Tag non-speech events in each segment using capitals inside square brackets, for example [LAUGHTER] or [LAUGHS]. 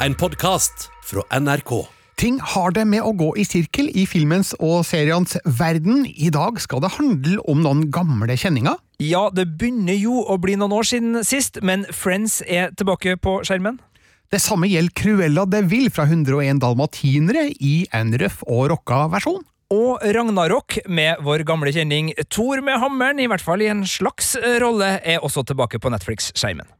En podkast fra NRK. Ting har det med å gå i sirkel i filmens og serienes verden. I dag skal det handle om noen gamle kjenninger. Ja, det begynner jo å bli noen år siden sist, men Friends er tilbake på skjermen. Det samme gjelder Cruella de Vil fra 101 dalmatinere i en røff og rocka versjon. Og Ragnarok med vår gamle kjenning Thor med hammeren, i hvert fall i en slags rolle, er også tilbake på Netflix-skjermen.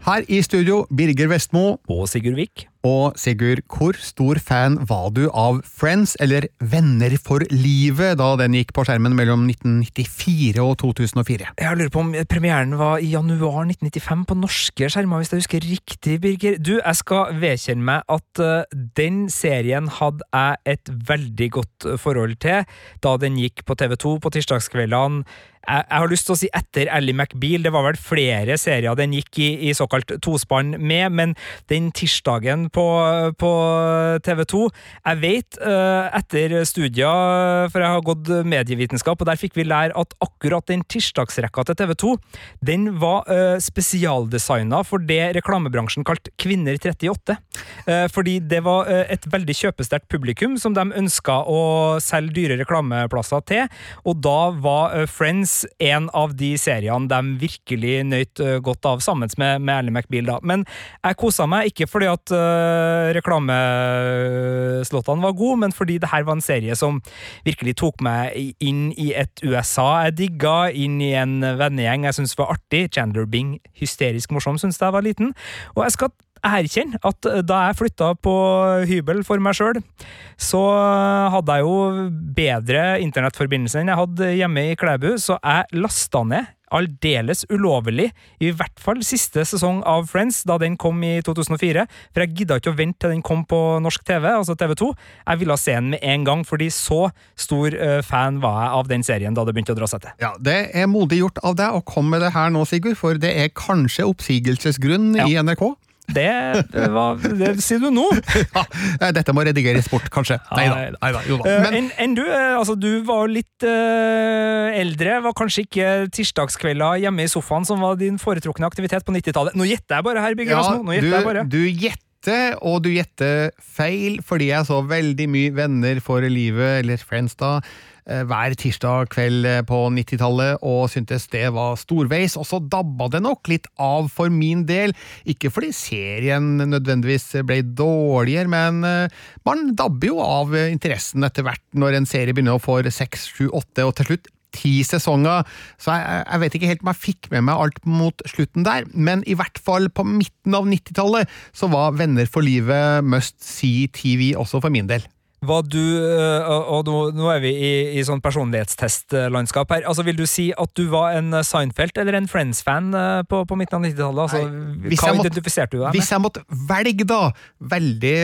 Her i studio, Birger Vestmo. Og Sigurd Vik. Og Sigurd, hvor stor fan var du av Friends, eller Venner for livet, da den gikk på skjermen mellom 1994 og 2004? Jeg lurer på om premieren var i januar 1995 på norske skjermer, hvis jeg husker riktig, Birger. Du, jeg skal vedkjenne meg at uh, den serien hadde jeg et veldig godt forhold til da den gikk på TV2 på tirsdagskveldene jeg, jeg, har lyst til å si etter Ally McBeal. Det var vel flere serier den gikk i, i såkalt tospann med, men den tirsdagen på, på TV 2 Jeg vet uh, etter studier, for jeg har gått medievitenskap, og der fikk vi lære at akkurat den tirsdagsrekka til TV 2 den var uh, spesialdesigna for det reklamebransjen kalte Kvinner 38. Uh, fordi det var et veldig kjøpesterkt publikum som de ønska å selge dyre reklameplasser til, og da var Friends Friends en av de seriene de virkelig nøt eh, godt av, sammen med, med Ally McBeal. da. Men jeg kosa meg ikke fordi at uh, reklameslottene var gode, men fordi det her var en serie som virkelig tok meg inn i et USA jeg digga, inn i en vennegjeng jeg syntes var artig. Chandler Bing, hysterisk morsom, syntes jeg var liten. Og jeg skal erkjenne at eh, da jeg flytta på hybel for meg sjøl, så hadde jeg jo bedre internettforbindelse enn jeg hadde hjemme i Klæbu, så jeg lasta ned aldeles ulovlig, i hvert fall siste sesong av Friends, da den kom i 2004. For jeg gidda ikke å vente til den kom på norsk TV, altså TV2. Jeg ville se den med en gang, fordi så stor uh, fan var jeg av den serien da det begynte å dra seg til. Ja, Det er modig gjort av deg å komme med det her nå, Sigurd, for det er kanskje oppsigelsesgrunn ja. i NRK? Det, var, det sier du nå! [LAUGHS] ja, dette må redigeres bort, kanskje. Nei da. Jo da. Men, enn en du, eh, altså, du var litt uh, eldre. Var kanskje ikke tirsdagskvelder hjemme i sofaen som var din foretrukne aktivitet på 90-tallet. Nå gjetter jeg bare her, Birger. Ja, nå gjetter du, jeg bare. Du gjetter, og du gjetter feil, fordi jeg så veldig mye Venner for livet, eller Friends, da Eh, hver tirsdag kveld eh, på 90-tallet og syntes det var storveis, og så dabba det nok litt av for min del. Ikke fordi serien nødvendigvis ble dårligere, men eh, man dabber jo av interessen etter hvert når en serie begynner å få seks, sju, åtte og til slutt ti sesonger, så jeg, jeg, vet ikke helt om jeg fikk med meg alt mot slutten der, men i hvert fall på midten av 90-tallet så var Venner for livet must see TV også for min del. Var du, eh, og nå, er vi i, i sånn personlighetstestlandskap her, altså vil du si at du var en Seinfeld eller en Friends-fan eh, på, på, midten av 90-tallet? Altså, hva identifiserte du deg med? Hvis jeg måtte velge, da, veldig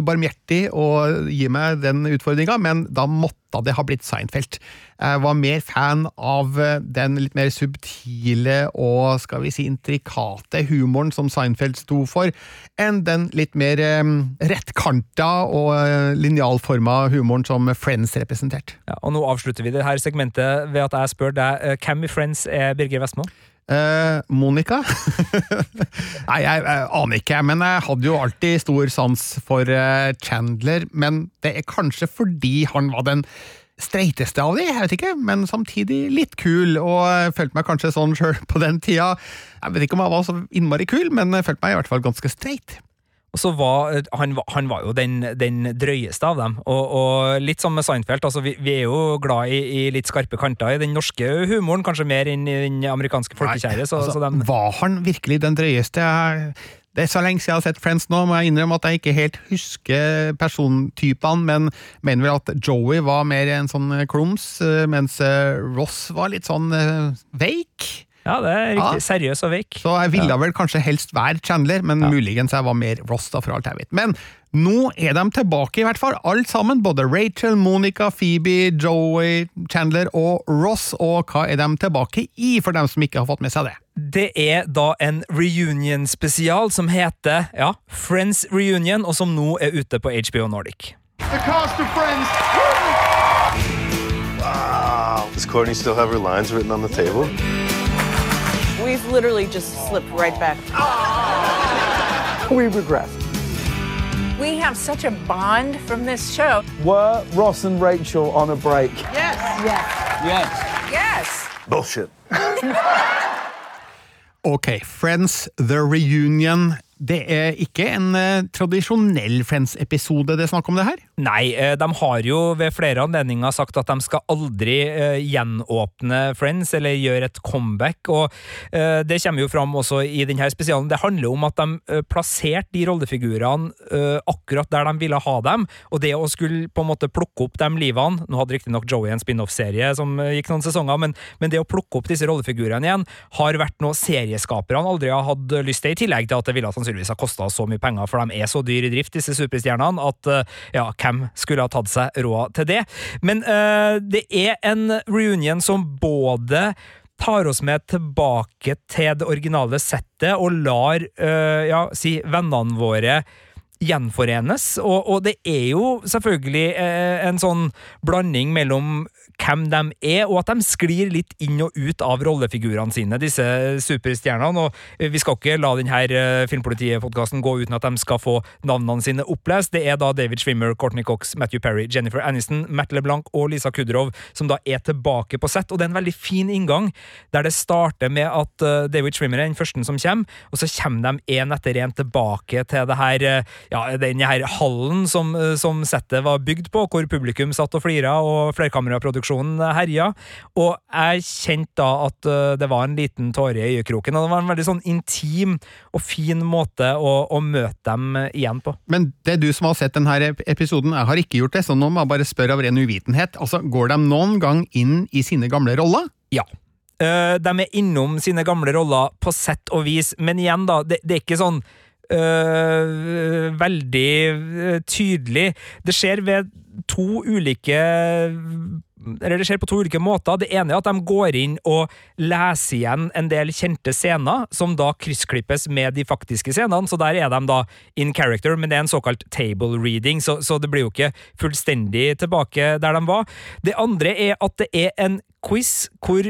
ubarmhjertig å gi meg den utfordringa, men da måtte måtte det har blitt Seinfeld. Jeg var mer fan av eh, den litt mer subtile og skal vi si intrikate humoren som Seinfeld sto for, enn den litt mer um, rettkanta og uh, linjalforma humoren som Friends representerte. Ja, og nå avslutter vi det her segmentet ved at jeg spør deg hvem i Friends er Birger Vestmo? Uh, Monica? [LAUGHS] Nei, jeg, jeg, aner ikke, men jeg hadde jo alltid stor sans for uh, Chandler. Men det er kanskje fordi han var den streiteste av de, jeg vet ikke, men samtidig litt kul, og følte meg kanskje sånn sjøl på den tida. Jeg vet ikke om jeg var så innmari kul, men følte meg i hvert fall ganske streit. Og så var han, han var jo den, den, drøyeste av dem. Og, og litt som med Seinfeld, altså vi, vi, er jo glad i, i, litt skarpe kanter i den norske humoren, kanskje mer enn i den amerikanske folkekjære. Så, altså, så de... Var han virkelig den drøyeste? Det er så lenge siden jeg har sett Friends nå, må jeg innrømme at jeg ikke helt husker persontypene, men mener vel at Joey var mer en sånn klums, mens Ross var litt sånn veik. Ja, det er riktig. Ja. Seriøs og veik. Så jeg ville ja. vel kanskje helst være Chandler, men ja. muligens jeg var mer Ross, da, for alt jeg vet. Men nå er de tilbake, i hvert fall. Alt sammen. Både Rachel, Monica, Phoebe, Joey, Chandler og Ross. Og hva er de tilbake i, for dem som ikke har fått med seg det? Det er da en reunion-spesial som heter ja, Friends Reunion, og som nå er ute på HBO Nordic. the cast of Friends. Wow. Does Courtney still have her lines written on the table? We've literally just slipped right back. [LAUGHS] We regret. We have such a bond from this show. Were Ross and Rachel on a break? Yes. Yes. Yes. Yes. Bullshit. [LAUGHS] Ok, Friends The Reunion. Det er ikke en eh, tradisjonell Friends-episode det er snakk om det her? Nei, eh, de har jo ved flere anledninger sagt at de skal aldri eh, gjenåpne Friends eller gjøre et comeback, og eh, det kommer jo fram også i denne spesialen. Det handler om at de plasserte de rollefigurene akkurat der de ville ha dem, og det å skulle på en måte plukke opp de livene Nå hadde riktignok Joey en spin-off-serie som gikk noen sesonger, men, men det å plukke opp disse rollefigurene igjen har vært noe serieskaperne aldri har hatt lyst til, i tillegg til at det ville sannsynligvis ha kosta så mye penger, for de er så dyre i drift, disse superstjernene, at ja, hvem skulle ha tatt seg råd til det? Men uh, det er en reunion som både tar oss med tilbake til det originale settet og lar uh, ja, si vennene våre gjenforenes, og, og det er jo selvfølgelig eh, en sånn blanding mellom hvem de er, og at de sklir litt inn og ut av rollefigurene sine, disse superstjernene. og Vi skal ikke la denne eh, Filmpolitiet-podkasten gå uten at de skal få navnene sine opplest. Det er da David Schwimmer, Courtney Cox, Matthew Perry, Jennifer Aniston, Matt LeBlanc og Lisa Kudrov som da er tilbake på sett. Og det er en veldig fin inngang, der det starter med at eh, David Schwimmer er den første som kommer, og så kommer de én etter én tilbake til det her, eh, ja, denne her hallen som, som settet var bygd på, hvor publikum satt og flira og flerkameraproduksjonen herja. Og jeg kjente da at eh, det var en liten tåre i øyekroken, og det var en veldig sånn intim og fin måte å, å møte dem igjen på. Men det er du som har sett denne episoden, jeg har ikke gjort det, så nå må jeg bare spørre av ren uvitenhet. Altså, Går de noen gang inn i sine gamle roller? Ja. Uh, de er innom sine gamle roller på sett og vis, men igjen, da, det, det er ikke sånn uh, veldig tydelig. Det skjer ved to ulike eller det skjer på to ulike måter. Det ene er at de går inn og leser igjen en del kjente scener, som da kryssklippes med de faktiske scenene, så der er de da in character, men det er en såkalt table reading, så, så det blir jo ikke fullstendig tilbake der de var. Det andre er at det er en quiz hvor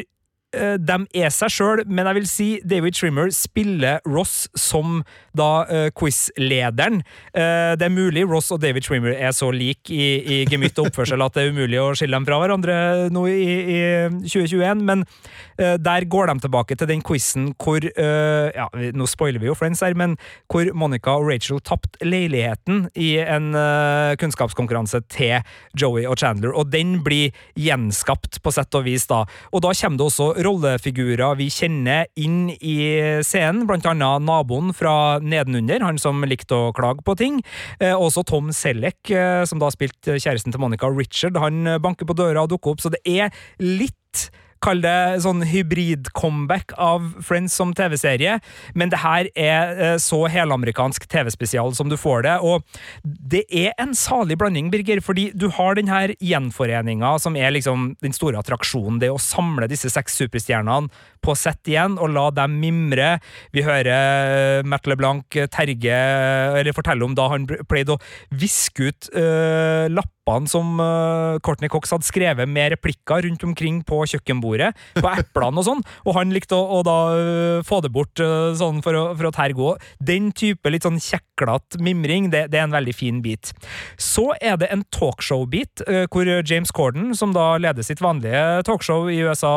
de er seg sjøl, men jeg vil si David Trimmer spiller Ross som da uh, quiz-lederen. Uh, det er mulig Ross og David Trimmer er så like i, i gemytt og oppførsel at det er umulig å skille dem fra hverandre nå i, i 2021, men uh, der går de tilbake til den quizen hvor eh, ja, Nå spoiler vi jo Friends her, men hvor Monica og Rachel tapte leiligheten i en eh, kunnskapskonkurranse til Joey og Chandler, og den blir gjenskapt på sett og vis da. Og da kommer det også rollefigurer vi kjenner inn i scenen, blant annet naboen fra nedenunder, han som likte å klage på ting. Eh, også Tom Selleck, eh, som da spilte kjæresten til Monica, Richard, han banker på døra og dukker opp, så det er litt Kall det sånn hybrid-comeback av Friends som TV-serie, men det her er eh, så helamerikansk TV-spesial som du får det, og det er en salig blanding, Birger, fordi du har den her gjenforeninga som er liksom den store attraksjonen, det å samle disse seks superstjernene på sett igjen og la dem mimre. Vi hører eh, Matt LeBlanc terge, eller fortelle om da han pleide å viske ut uh, lapper som uh, Courtney Cox hadde skrevet med replikker rundt omkring på kjøkkenbordet, på eplene og sånn, og han likte å, å da uh, få det bort uh, sånn for å, for å terge òg. Den type litt sånn kjeklete mimring, det, det, er en veldig fin bit. Så er det en talkshow-bit, hvor James Corden, som da leder sitt vanlige talkshow i USA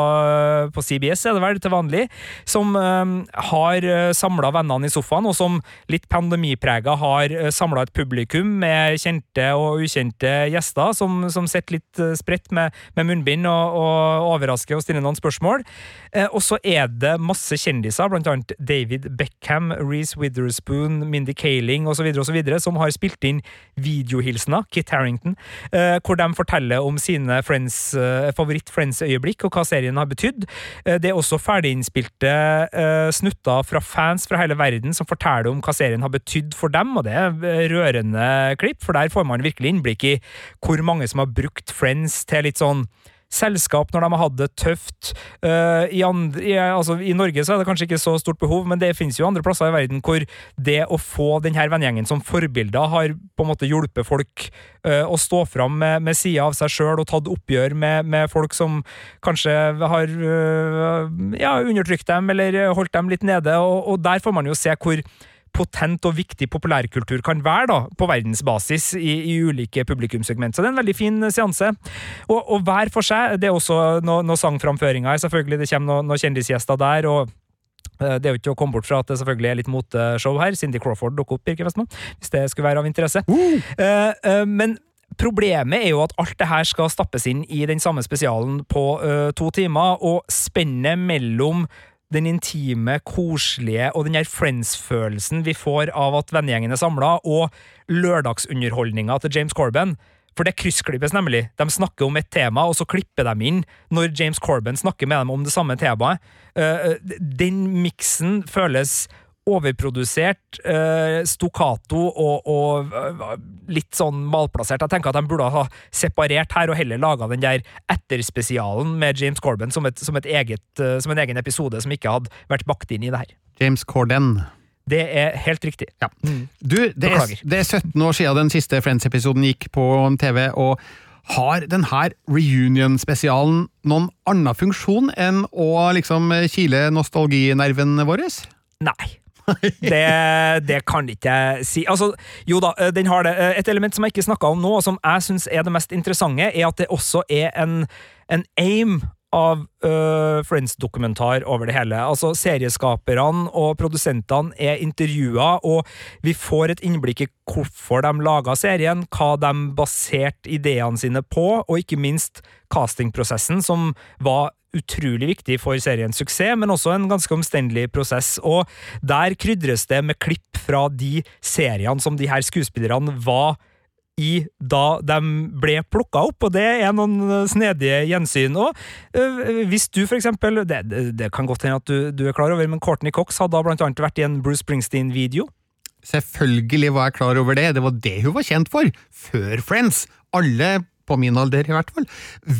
på CBS, er det vel, til vanlig, som har samla vennene i sofaen, og som litt pandemiprega har samla et publikum med kjente og ukjente gjester som, som sitter litt uh, spredt med, med munnbind og, og, overrasker og stiller noen spørsmål. Eh, og så er det masse kjendiser, blant annet David Beckham, Reece Witherspoon, Mindy Kaling osv., som har spilt inn videohilsener, Kit Harrington, eh, hvor de forteller om sine friends, eh, favoritt-Friends-øyeblikk og hva serien har betydd. Eh, det er også ferdiginnspilte eh, snutter fra fans fra hele verden som forteller om hva serien har betydd for dem, og det er rørende klipp, for der får man virkelig innblikk i hvor mange som har brukt Friends til litt sånn selskap når de har hatt det tøft. Uh, i, andre, i, altså, I Norge så er det kanskje ikke så stort behov, men det finnes jo andre plasser i verden hvor det å få denne vennegjengen som forbilder har på en måte hjulpet folk uh, å stå fram med, med sida av seg sjøl og tatt oppgjør med, med, folk som kanskje har uh, ja, undertrykt dem eller holdt dem litt nede, og, og der får man jo se hvor potent og viktig populærkultur kan være da, på verdensbasis i, i ulike publikumssegment. Så det er en veldig fin seanse. Og, og hver for seg, det er også noen no sangframføringer her, selvfølgelig. Det kommer noen no kjendisgjester der. og eh, det er jo ikke å komme bort fra at det selvfølgelig er litt moteshow her. Cindy Crawford dukker opp, Birke Vestmann, hvis det skulle være av interesse. Uh! Uh, uh, men Problemet er jo at alt det her skal stappes inn i den samme spesialen på to timer, og spennet mellom den intime, koselige og den her friends-følelsen vi får av at vennegjengen er samla, og lørdagsunderholdninga til James Corban. For det kryssklippes nemlig. De snakker om et tema, og så klipper de inn når James Corban snakker med dem om det samme temaet. Eh, eh, den miksen føles overprodusert, eh, stokkato og, og uh, litt sånn malplassert. Jeg tenker at de burde ha separert her og heller laga den der etterspesialen med James Corben som, et, som, et eget, uh, som, en egen episode som ikke hadde vært bakt inn i det her. James Corden. Det er helt riktig. Ja. Mm. Du, det er, det er, 17 år siden den siste Friends-episoden gikk på TV, og har denne reunion-spesialen noen annen funksjon enn å liksom kile nostalginerven vår? Nei det, det, kan ikke jeg si. Altså, jo da, eh, den har det. Eh, et element som jeg ikke snakka om nå, og som jeg syns er det mest interessante, er at det også er en, en aim av uh, Friends-dokumentar over det hele. Altså, Serieskaperne og produsentene er intervjua, og vi får et innblikk i hvorfor de laga serien, hva de baserte ideene sine på, og ikke minst castingprosessen, som var utrolig viktig for seriens suksess, men også en ganske omstendelig prosess. Og der krydres det med klipp fra de seriene som de her skuespillerne var i da de ble plukka opp, og det er noen snedige gjensyn. Og øh, hvis du for eksempel Det, det, det kan godt hende at du, du, er klar over, men Courtney Cox hadde da blant annet vært i en Bruce Springsteen-video. Selvfølgelig var jeg klar over det, det var det hun var kjent for, før Friends. Alle på min alder i hvert fall,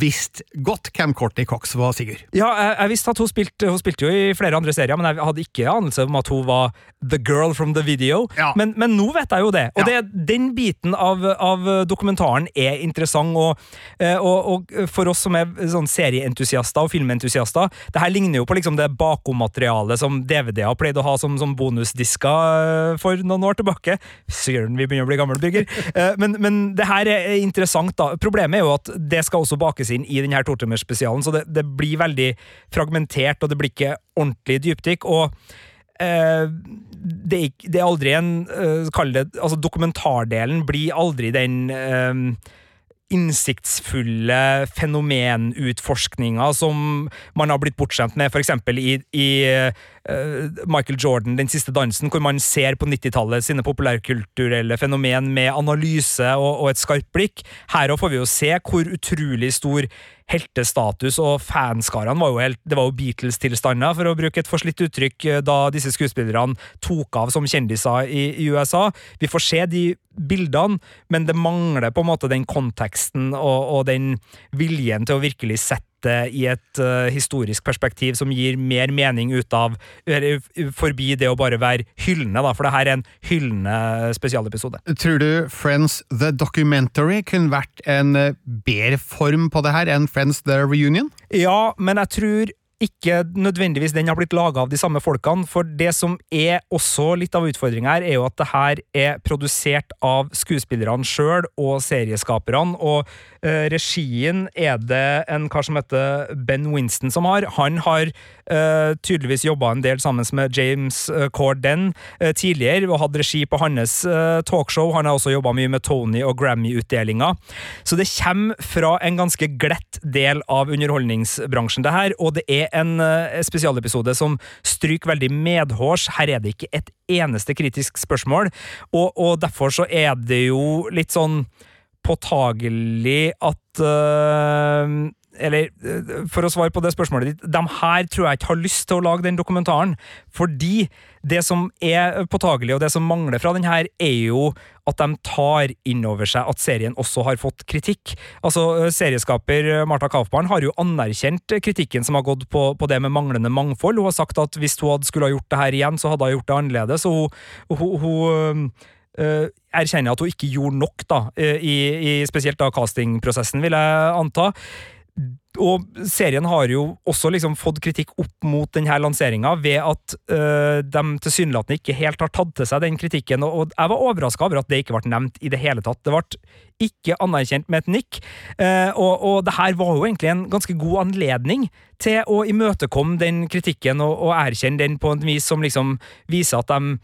visste godt hvem Courtney Cox var, Sigurd. Ja, jeg, jeg visste at hun spilte, hun spilte jo i flere andre serier, men jeg hadde ikke anelse om at hun var the girl from the video. Ja. Men, men, nå vet jeg jo det. Og ja. det, den biten av, av, dokumentaren er interessant, og, eh, og, og, for oss som er sånn serieentusiaster og filmentusiaster, det her ligner jo på liksom det bakommaterialet som DVD-er pleide å ha som, som bonusdisker eh, for noen år tilbake. Søren, vi begynner å bli gamle, Birger. [LAUGHS] Eh, men, men det her er interessant, da. Problemet er jo at det skal også bakes inn i denne totimersspesialen, så det, det, blir veldig fragmentert, og det blir ikke ordentlig dypdykk. og eh, det, det, er, aldri en eh, Kall det altså Dokumentardelen blir aldri den eh, innsiktsfulle fenomenutforskninga som man har blitt bortskjemt med, f.eks. i, i uh, Michael Jordan, Den siste dansen, hvor man ser på 90-tallet sine populærkulturelle fenomen med analyse og, og et skarpt blikk. Her får vi jo se hvor utrolig stor heltestatus, og fanskarene var jo helt Det var jo Beatles-tilstander, for å bruke et forslitt uttrykk, eh, da disse skuespillerne tok av som kjendiser i, i USA. Vi får se de bildene, men det mangler på en måte den konteksten og, og den viljen til å virkelig sette i et uh, historisk perspektiv som gir mer mening ut av Forbi det å bare være hyllende, da, for det her er en hyllende spesialepisode. Tror du Friends The Documentary kunne vært en eh, bedre form på det her enn Friends The Reunion? Ja, men jeg tror ikke nødvendigvis den har blitt laga av de samme folkene, for det som er også litt av utfordringa her, er jo at det her er produsert av skuespillerne sjøl og serieskaperne, og uh, regien er det en kar som heter Ben Winston som har. Han har uh, tydeligvis jobba en del sammen med James uh, Corden tidligere, og hatt regi på hans talkshow. Han har også jobba mye med Tony og Grammy-utdelinga. Så det kommer fra en ganske glett del av underholdningsbransjen, det her, og det er en uh, spesialepisode som stryker veldig medhårs. Her er det ikke et eneste kritisk spørsmål, og, og derfor så er det jo litt sånn påtagelig at uh, eller eh, for å svare på det spørsmålet ditt, de her tror jeg ikke har lyst til å lage den dokumentaren. Fordi det som er påtagelig, og det som mangler fra den her, er jo at de tar inn over seg at serien også har fått kritikk. Altså, eh, Serieskaper Marta Kaufmann har jo anerkjent kritikken som har gått på, på det med manglende mangfold. Hun har sagt at hvis hun skulle ha gjort det her igjen, så hadde hun gjort det annerledes. og hun, hun, hun uh, erkjenner at hun ikke gjorde nok, da, i, i spesielt da castingprosessen, vil jeg anta. Og serien har jo også liksom fått kritikk opp mot denne lanseringa ved at øh, de tilsynelatende ikke helt har tatt til seg den kritikken, og, jeg var overraska over at det ikke ble nevnt i det hele tatt. Det ble ikke anerkjent med et nikk, uh, og, og det her var jo egentlig en ganske god anledning til å imøtekomme den kritikken og, og erkjenne den på en vis som liksom viser at de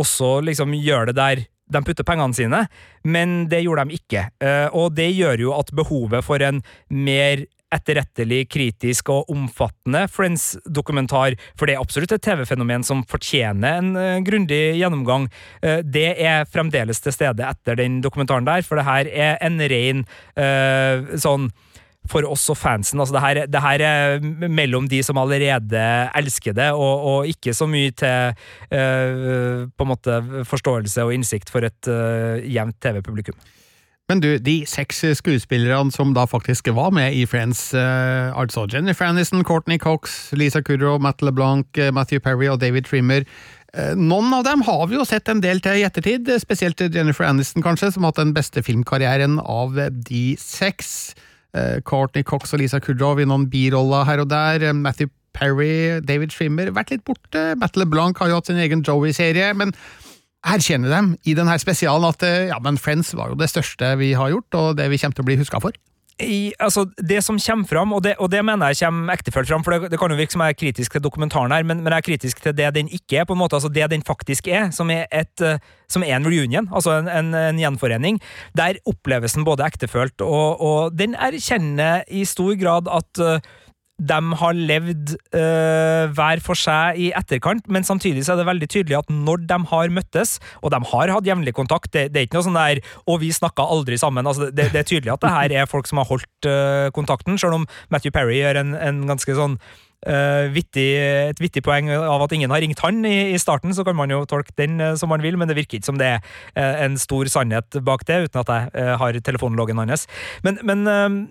også liksom gjør det der de putter pengene sine, men det gjorde de ikke. Uh, og det gjør jo at behovet for en mer etterrettelig, kritisk og omfattende Friends-dokumentar, for det er absolutt et TV-fenomen som fortjener en uh, grundig gjennomgang. Uh, det er fremdeles til stede etter den dokumentaren der, for det her er en ren uh, sånn for oss og fansen. Altså, det, her, det her er mellom de som allerede elsker det, og, og ikke så mye til uh, på en måte forståelse og innsikt for et uh, jevnt TV-publikum. Men du, de seks skuespillerne som da faktisk var med i Friends, uh, altså Jennifer Aniston, Courtney Cox, Lisa Kudrow, Matt LeBlanc, Matthew Perry og David Trimmer noen av dem har vi jo sett en del til i ettertid, spesielt Jennifer Aniston, kanskje, som har hatt den beste filmkarrieren av de seks. Courtney Cox og Lisa Kudrow i noen biroller her og der. Matthew Perry, David Trimmer, vært litt borte. Matt LeBlanc har jo hatt sin egen Joey-serie. men erkjenner dem i denne spesialen at ja, men Friends var jo det største vi har gjort, og det vi kommer til å bli huska for. I, altså, det som kommer fram, og det, og det mener jeg kommer ektefølt fram, for det, det, kan jo virke som jeg er kritisk til dokumentaren her, men, men, jeg er kritisk til det den ikke er, på en måte, altså det den faktisk er, som er, et, som er en reunion, altså en, en, en, gjenforening. Der oppleves den både ektefølt, og, og den erkjenner i stor grad at uh, de har levd øh, hver for seg i etterkant, men samtidig så er det veldig tydelig at når de har møttes, og de har hatt jevnlig kontakt Det, det er ikke noe sånn der 'og vi snakka aldri sammen'. Altså, det, det, er tydelig at det her er folk som har holdt øh, kontakten, selv om Matthew Perry gjør en, en ganske sånn Uh, vittig, et vittig poeng av at ingen har ringt han i, i, starten, så kan man jo tolke den uh, som man vil, men det virker ikke som det er uh, en stor sannhet bak det, uten at jeg har telefonloggen hans. Men, men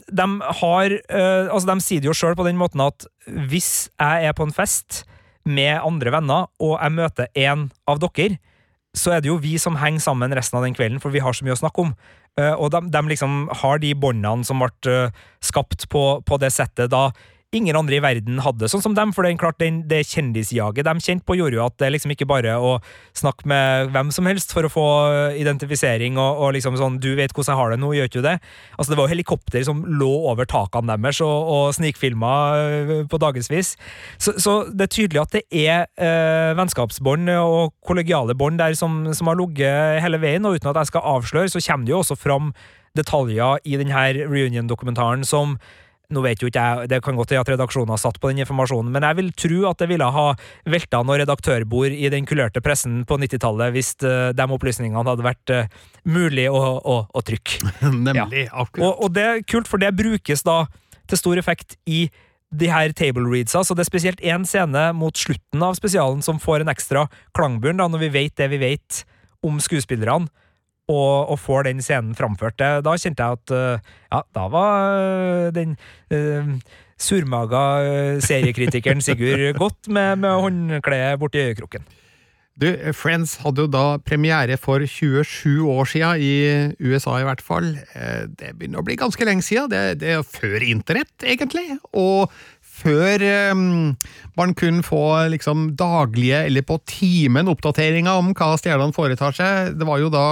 de har Altså, de sier det jo sjøl på den måten at hvis jeg er på en fest med andre venner, og jeg møter en av dere, så er det jo vi som henger sammen resten av den kvelden, for vi har så mye å snakke om. og de, de liksom har de båndene som ble skapt på, på det settet da ingen andre i verden hadde, sånn som dem. For det klart, den, det kjendisjaget de kjente på, gjorde jo at det liksom ikke bare å snakke med hvem som helst for å få identifisering og, og liksom sånn 'du vet hvordan jeg har det nå', gjør ikke du det? Altså, det var jo helikopter som lå over takene deres og, og snikfilma øh, på dagevis. Så, så, det er tydelig at det er eh, vennskapsbånd og kollegiale bånd der som, som har ligget hele veien, og uten at jeg skal avsløre, så kommer det jo også fram detaljer i denne reunion-dokumentaren som nå vet jo ikke jeg, Det kan godt hende at redaksjonen har satt på den informasjonen, men jeg vil tro at det ville ha velta noe redaktørbord i den kulørte pressen på 90-tallet hvis uh, de opplysningene hadde vært uh, mulig å, å, å trykke. [LAUGHS] Nemlig. Ja. akkurat. Og, og, det er kult, for det brukes da til stor effekt i de her table readsa, så det er spesielt én scene mot slutten av spesialen som får en ekstra klangbunn, da, når vi vet det vi vet om skuespillerne og, og, får den scenen framført. Da kjente jeg at eh, ja, da var eh, den uh, surmaga seriekritikeren [LAUGHS] Sigurd godt med, med håndkleet borti øyekroken. Du, Friends hadde jo da premiere for 27 år siden, i USA i hvert fall. Det begynner å bli ganske lenge siden. Det, det er før internett, egentlig. Og før um, man kunne få liksom daglige eller på timen oppdateringer om hva stjernene foretar seg. Det var jo da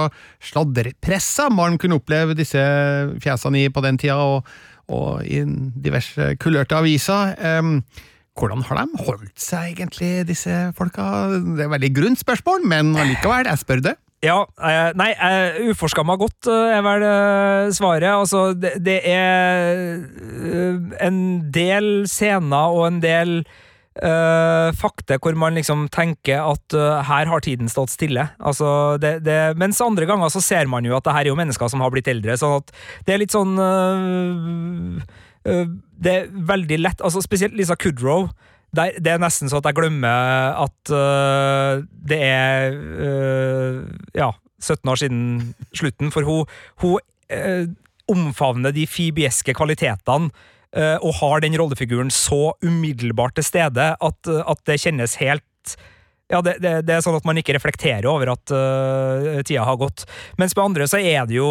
sladrepressa man kunne oppleve disse fjesene i på den tida, og, og i diverse kulørte aviser. Um, hvordan har de holdt seg egentlig, disse folka? Det er et veldig grunt spørsmål, men allikevel, jeg spør det. Ja, eh, nei, eh, uforskamma godt eh, er vel svaret. Altså, det, er en del scener og en del uh, fakta hvor man liksom tenker at uh, her har tiden stått stille. Altså, det, det, mens andre ganger så ser man jo at det her er jo mennesker som har blitt eldre, sånn at det er litt sånn uh, Det er veldig lett altså Spesielt Lisa Kudrow. Der, det er nesten så at jeg glemmer at uh, det er uh, ja, 17 år siden slutten, for hun, hun uh, omfavner de fibieske kvalitetene og har den rollefiguren så umiddelbart til stede at, at det kjennes helt ja, det, det, det er sånn at man ikke reflekterer over at uh, tida har gått. Mens med andre så er det jo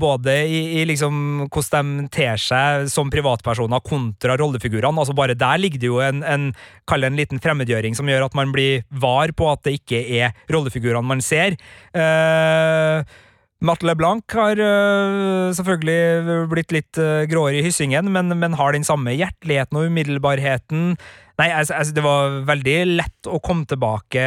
både i, i liksom hvordan de ter seg som privatpersoner kontra rollefigurene. altså Bare der ligger det jo en, en, en liten fremmedgjøring som gjør at man blir var på at det ikke er rollefigurene man ser. Uh, Matt LeBlanc har øh, selvfølgelig blitt litt øh, gråere i hyssingen, men, men, har den samme hjerteligheten og umiddelbarheten. Nei, altså, altså, det var veldig lett å komme tilbake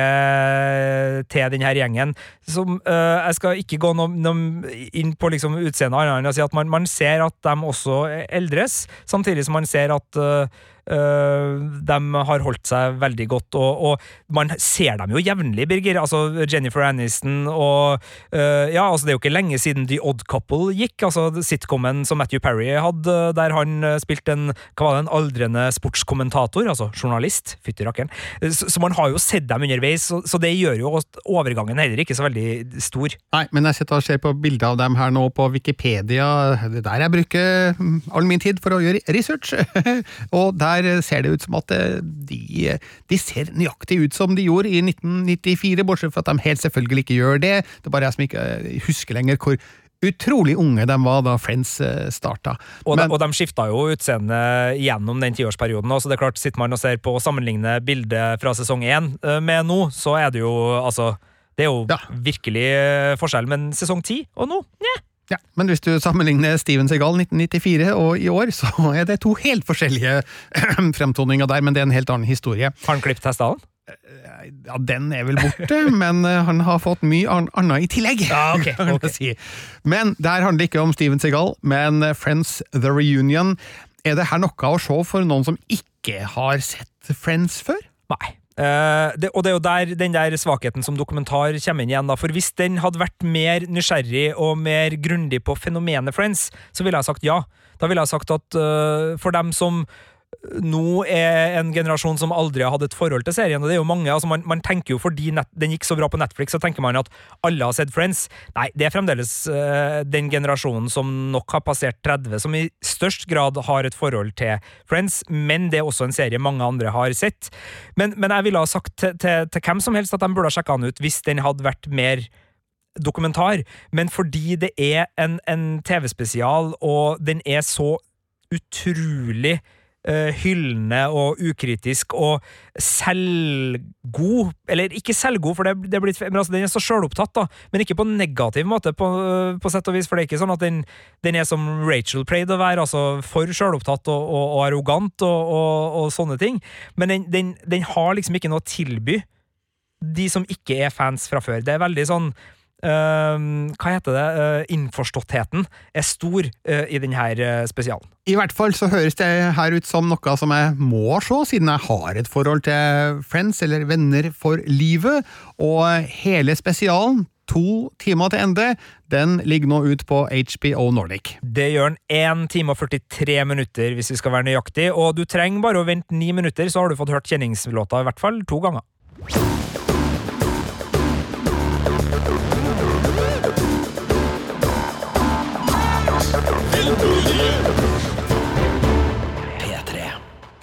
til denne gjengen. Som, uh, jeg skal ikke gå noe, noe inn på liksom, utseendet annet enn å si at man, man, ser at de også eldres, samtidig som man ser at Uh, de har holdt seg veldig godt, og, og, man ser dem jo jevnlig, Birger. Altså Jennifer Aniston og uh, Ja, altså det er jo ikke lenge siden The Odd Couple gikk, altså sitcomen som Matthew Parry hadde, der han spilte en hva var det, en aldrende sportskommentator, altså journalist. Fytti rakkeren. Så, så, man har jo sett dem underveis, så, så, det gjør jo overgangen heller ikke så veldig stor. Nei, men jeg sitter og ser på bilder av dem her nå på Wikipedia, det er der jeg bruker all min tid for å gjøre research, [LAUGHS] og der der ser det ut som at eh, de, de, ser nøyaktig ut som de gjorde i 1994, bortsett fra at de helt selvfølgelig ikke gjør det. Det er bare jeg som ikke eh, husker lenger hvor utrolig unge de var da Friends eh, starta. Og, Men, de, og de skifta jo utseende gjennom den tiårsperioden. Så det er klart, sitter man og ser på og sammenligner bildet fra sesong én med nå, så er det jo altså Det er jo ja. virkelig forskjell. Men sesong ti og nå, nja. Ja, Men hvis du sammenligner Steven Segal 1994 og i år, så er det to helt forskjellige [CLEARS THROAT] fremtoninger der, men det er en helt annen historie. Har han klippet hestehalen? Ja, den er vel borte, [LAUGHS] men eh, han har fått mye annet i tillegg. Ja, okay, [LAUGHS] okay. Si. Men det her handler ikke om Steven Segal, men Friends The Reunion. Er det her noe å se for noen som ikke har sett Friends før? Nei. Uh, det, og det er jo der den der svakheten som dokumentar kommer inn igjen. da, for Hvis den hadde vært mer nysgjerrig og mer grundig på fenomenet Friends, så ville jeg sagt ja. Da ville jeg sagt at uh, for dem som nå er en generasjon som aldri har hatt et forhold til serien. og det er jo mange, altså man, man tenker jo Fordi net, den gikk så bra på Netflix, så tenker man at alle har sett Friends. Nei, det er fremdeles uh, den generasjonen som nok har passert 30, som i størst grad har et forhold til Friends, men det er også en serie mange andre har sett. Men, men jeg ville ha sagt til, til, til, hvem som helst at de burde ha sjekka den ut hvis den hadde vært mer dokumentar, men fordi det er en, en TV-spesial, og den er så utrolig hyllende og ukritisk og selvgod Eller ikke selvgod, for det, det blitt, men altså, den er så sjølopptatt, men ikke på en negativ måte, på, på, sett og vis. For det er ikke sånn at den, den er som Rachel pleide å være, altså for sjølopptatt og, og, og, arrogant og, og, sånne ting. Men den, den, den har liksom ikke noe å tilby de som ikke er fans fra før. Det er veldig sånn hva heter det? Uh, innforståttheten er stor uh, i denne uh, spesialen. I hvert fall så høres det her ut som noe som jeg må se, siden jeg har et forhold til Friends, eller Venner for livet, og hele spesialen to timer til ende. Den ligger nå ut på HBO Nordic. Det gjør den 1 time og 43 minutter, hvis vi skal være nøyaktig. Og du trenger bare å vente ni minutter, så har du fått hørt kjenningslåta i hvert fall to ganger.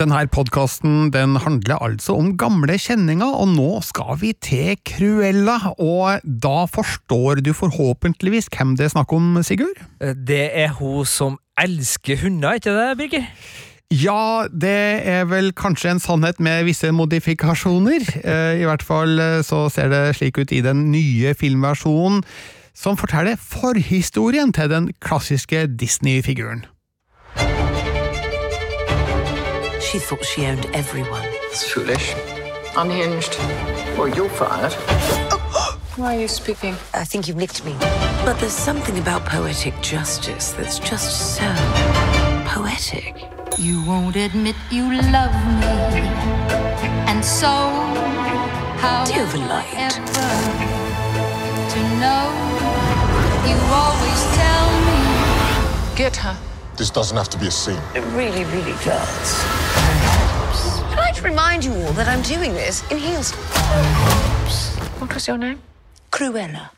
Denne podkasten den handler altså om gamle kjenninger, og nå skal vi til Cruella. Og da forstår du forhåpentligvis hvem det er snakk om, Sigurd? Det er hun som elsker hunder, ikke det, Birger? Ja, det er vel kanskje en sannhet med visse modifikasjoner. Eh, I hvert fall eh, så ser det slik ut i den nye filmversjonen, som forteller forhistorien til den klassiske Disney-figuren. She thought she owned everyone. It's foolish. Unhinged. Well, you're fired. [GASPS] Why are you speaking? I think you've nicked me. But there's something about poetic justice that's just so poetic. You won't admit you love me. And so, how Do you have a light? to know you always tell me. Get her. This doesn't have to be a scene. It really, really does. To remind you all that I'm doing this in heels. What was your name? Cruella.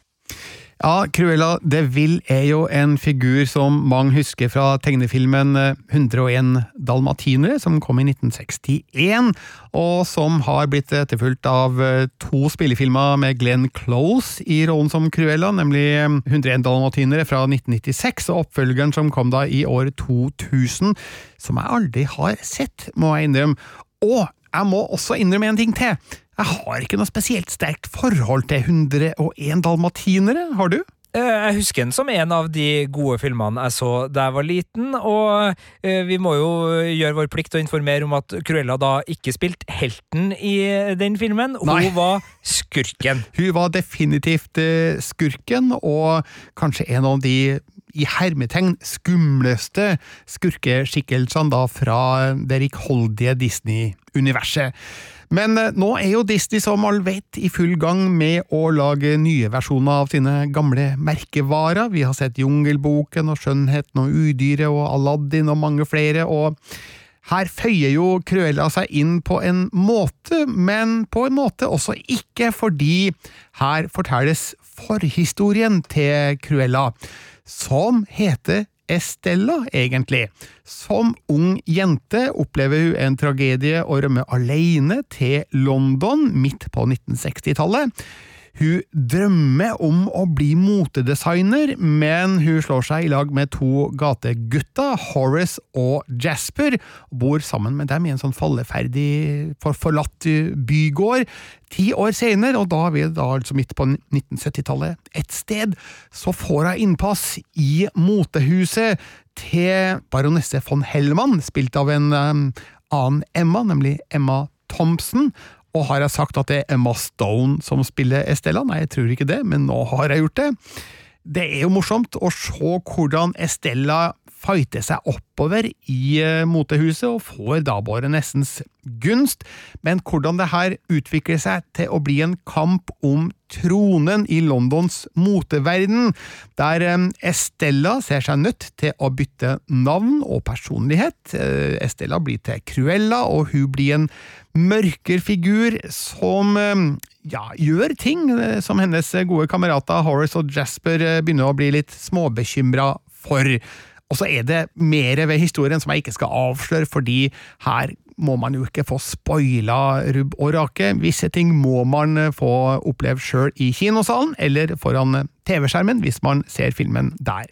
Ja, Cruella de Vil er jo en figur som mange husker fra tegnefilmen eh, 101 dalmatinere, som kom i 1961, og som har blitt etterfulgt av eh, to spillefilmer med Glenn Close i rollen som Cruella, nemlig eh, 101 dalmatinere fra 1996, og oppfølgeren som kom da i år 2000, som jeg aldri har sett, må jeg innrømme. Og jeg må også innrømme en ting til. Jeg har ikke noe spesielt sterkt forhold til 101 dalmatinere, har du? Eh, Jeg husker den som en av de gode filmene jeg så da jeg var liten, og eh, vi må jo gjøre vår plikt å informere om at Cruella da ikke spilte helten i den filmen. Hun Nei. var skurken. Hun var definitivt eh, skurken, og kanskje en av de i hermetegn skumleste skurkeskikkelsene da fra det rikholdige Disney-universet. Men eh, nå er jo Disney som alle vet i full gang med å lage nye versjoner av sine gamle merkevarer. Vi har sett Jungelboken og Skjønnheten og Udyret og Aladdin og mange flere, og her føyer jo Cruella seg inn på en måte, men på en måte også ikke, fordi her fortelles forhistorien til Cruella, som heter Estella, egentlig. Som ung jente opplever hun en tragedie og rømmer alene til London midt på 1960-tallet. Hun drømmer om å bli motedesigner, men hun slår seg i lag med to gategutter, Horace og Jasper, og bor sammen med dem i en sånn falleferdig, for forlatt bygård. Ti år senere, og da er vi da altså midt på 1970-tallet, et sted, så får hun innpass i motehuset til baronesse von Hellmann, spilt av en um, annen Emma, nemlig Emma Thompson. Og har jeg sagt at det er Emma Stone som spiller Estella? Nei, jeg tror ikke det, men nå har jeg gjort det. Det er jo morsomt å se hvordan Estella fighter seg oppover i eh, motehuset og får da bare nestens gunst, men hvordan det her utvikler seg til å bli en kamp om tronen i Londons moteverden, der eh, Estella ser seg nødt til å bytte navn og personlighet. Eh, Estella blir til Cruella, og hun blir en mørker figur som ja, gjør ting som hennes gode kamerater Horace og Jasper begynner å bli litt småbekymra for. Og så er det mer ved historien som jeg ikke skal avsløre, fordi her må man jo ikke få spoila rubb og rake. Visse ting må man få oppleve sjøl i kinosalen, eller foran TV-skjermen hvis man ser filmen der.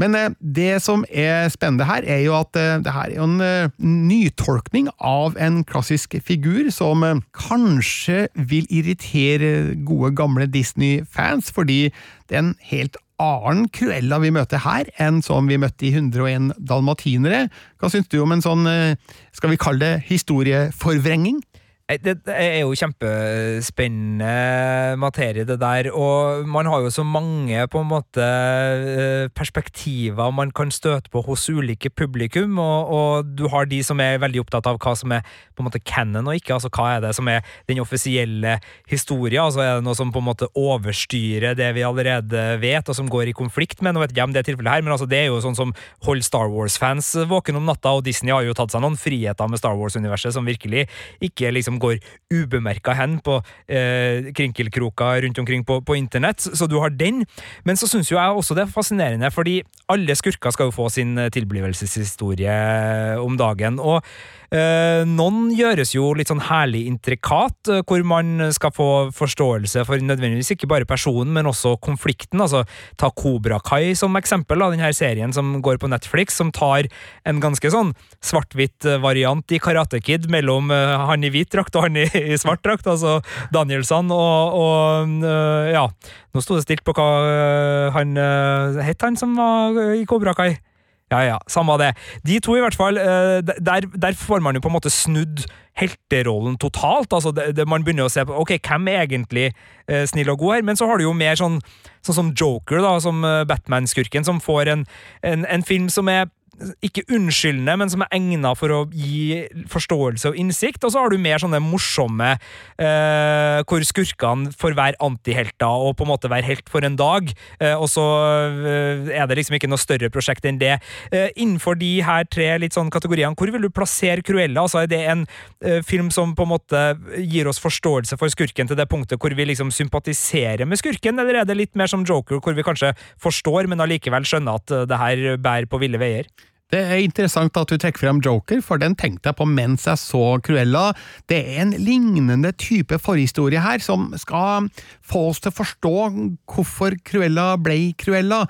Men eh, det som er spennende her, er jo at eh, det her er en eh, nytolkning av en klassisk figur som kanskje vil irritere gode, gamle Disney-fans, fordi det er en helt annen Cruella vi møter her, enn som vi møtte i 101 dalmatinere. Hva syns du om en sånn, eh, skal vi kalle det, historieforvrenging? Det er jo kjempespennende materie, det der. Og man har jo så mange på en måte eh, perspektiver man kan støte på hos ulike publikum. Og, og du har de som er veldig opptatt av hva som er på en måte canon og ikke. Altså hva er det som er den offisielle historien? Altså er det noe som på en måte overstyrer det vi allerede vet, og som går i konflikt med? Nå vet jeg om det er tilfellet her, men altså det er jo sånn som holder Star Wars-fans våken om natta, og Disney har jo tatt seg noen friheter med Star Wars-universet som virkelig ikke liksom går ubemerka hen på eh, krinkelkroker rundt omkring på, på internett, så du har den. Men så syns jo jeg også det er fascinerende, fordi alle skurker skal jo få sin eh, tilblivelseshistorie om dagen. og Eh, noen gjøres jo litt sånn herlig intrikat, eh, hvor man skal få forståelse for nødvendigvis ikke bare personen, men også konflikten. Altså, ta Kobra Kai som eksempel, da, denne serien som går på Netflix, som tar en ganske sånn svart-hvitt eh, variant i Karate Kid mellom eh, han i hvit drakt og han i, i svart drakt, altså Danielsson og, og eh, ja, nå sto det stilt på hva eh, han uh, het han som var i Kobra Kai. Ja, ja, samme det. De to, i hvert fall, eh, der, der får man jo på en måte snudd helterollen totalt. Altså, det, det, man begynner å se på ok, hvem er egentlig eh, snill og god her, men så har du jo mer sånn, sånn som Joker, da, som Batman-skurken, som får en, en, en film som er ikke unnskyldende, men som er egna for å gi forståelse og innsikt. Og så har du mer sånne morsomme eh, hvor skurkene får være antihelter og på en måte være helt for en dag. Eh, og så eh, er det liksom ikke noe større prosjekt enn det. Eh, innenfor de her tre litt sånn kategoriene, hvor vil du plassere Cruella? Altså, er det en eh, film som på en måte gir oss forståelse for skurken til det punktet hvor vi liksom sympatiserer med skurken, eller er det litt mer som Joker, hvor vi kanskje forstår, men allikevel skjønner at eh, det her bærer på ville veier? Det er interessant at du trekker frem Joker, for den tenkte jeg på mens jeg så Cruella. Det er en lignende type forhistorie her, som skal få oss til å forstå hvorfor Cruella ble Cruella.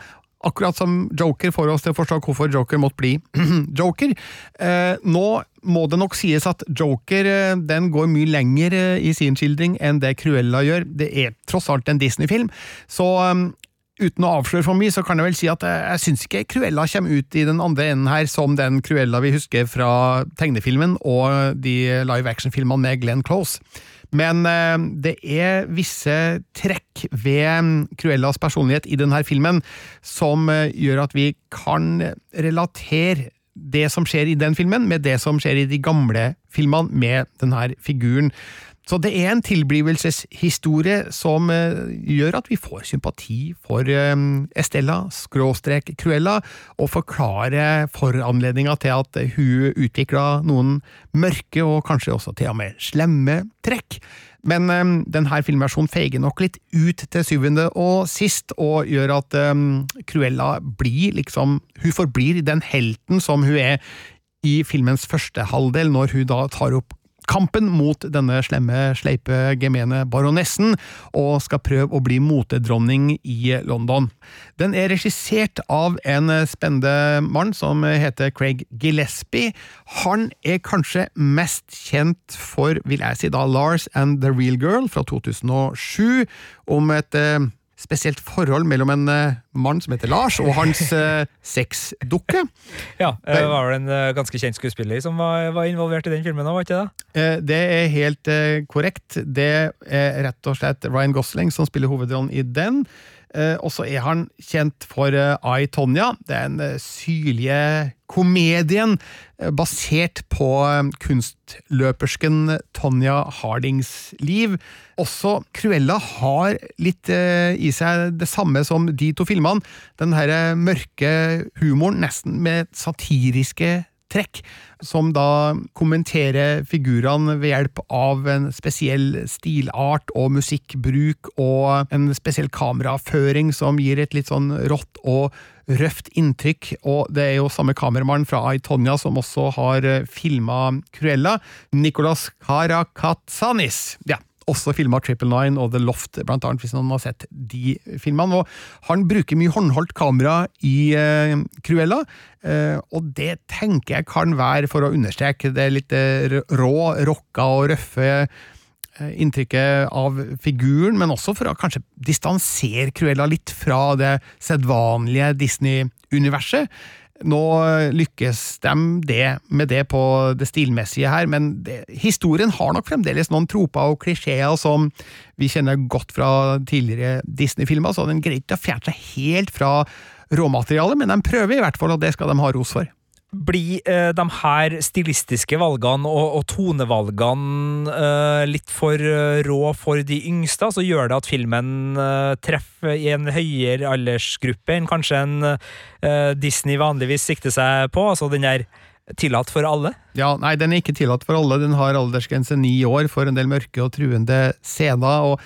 Akkurat som Joker får oss til å forstå hvorfor Joker måtte bli [CLEARS THROAT] Joker. Eh, nå må det nok sies at Joker eh, den går mye lenger eh, i sin skildring enn det Cruella gjør. Det er tross alt en Disney-film, så um, Uten å avsløre for mye, så kan jeg vel si at jeg, jeg syns ikke Cruella kommer ut i den andre enden her som den Cruella vi husker fra tegnefilmen og de live action-filmene med Glenn Close. Men eh, det er visse trekk ved Cruellas personlighet i denne filmen som eh, gjør at vi kan relatere det som skjer i den filmen, med det som skjer i de gamle filmene med denne figuren. Så det er en tilblivelseshistorie som eh, gjør at vi får sympati for eh, Estella, skråstrek Cruella, og forklarer foranledninga til at hun utvikla noen mørke og kanskje også til og med slemme trekk. Men denne filmversjonen feiger nok litt ut til syvende og sist, og gjør at Cruella blir liksom Hun forblir den helten som hun er i filmens første halvdel, når hun da tar opp kampen mot denne slemme, sleipe, gemene baronessen, og skal prøve å bli motedronning i London. Den er regissert av en spennende mann som heter Craig Gillespie. Han er kanskje mest kjent for, vil jeg si da, Lars and The Real Girl fra 2007, om et eh, spesielt forhold mellom en uh, mann som heter Lars, og hans uh, [LAUGHS] sexdukke. Ja, det var vel en uh, ganske kjent skuespiller som var, var involvert i den filmen var ikke det? det er helt korrekt. Det er rett og slett Ryan Gosling som spiller hovedrollen i den. Og så er han kjent for I, Tonja. Det er den syrlige komedien basert på kunstløpersken Tonja Hardings liv. Også Cruella har litt i seg det samme som de to filmene. Den her mørke humoren, nesten med satiriske trekk, som da kommenterer figurene ved hjelp av en spesiell stilart og musikkbruk og en spesiell kameraføring som gir et litt sånn rått og røft inntrykk, og det er jo samme kameramann fra Aitonia som også har filma Cruella, Nicolas Karakatsanis. Ja, også filma Triple Nine og The Loft, blant annet, hvis noen har sett de filmene. Og han bruker mye håndholdt kamera i eh, Cruella, eh, og det tenker jeg kan være for å understreke det litt uh, rå, rocka og røffe inntrykket av figuren, men også for å kanskje distansere Cruella litt fra det sedvanlige Disney-universet. Nå lykkes de det med det på det stilmessige her, men det, historien har nok fremdeles noen troper og klisjeer som vi kjenner godt fra tidligere Disney-filmer, så den greier ikke å fjerne seg helt fra råmaterialet, men de prøver i hvert fall, og det skal de ha ros for blir eh, de her stilistiske valgene og, og tonevalgene eh, litt for eh, rå for de yngste? Så gjør det at filmen eh, treffer i en høyere aldersgruppe enn kanskje en eh, Disney vanligvis sikter seg på? Altså den der tillatt for alle? Ja, nei, den er ikke tillatt for alle. Den har aldersgrense ni år for en del mørke og truende scener. og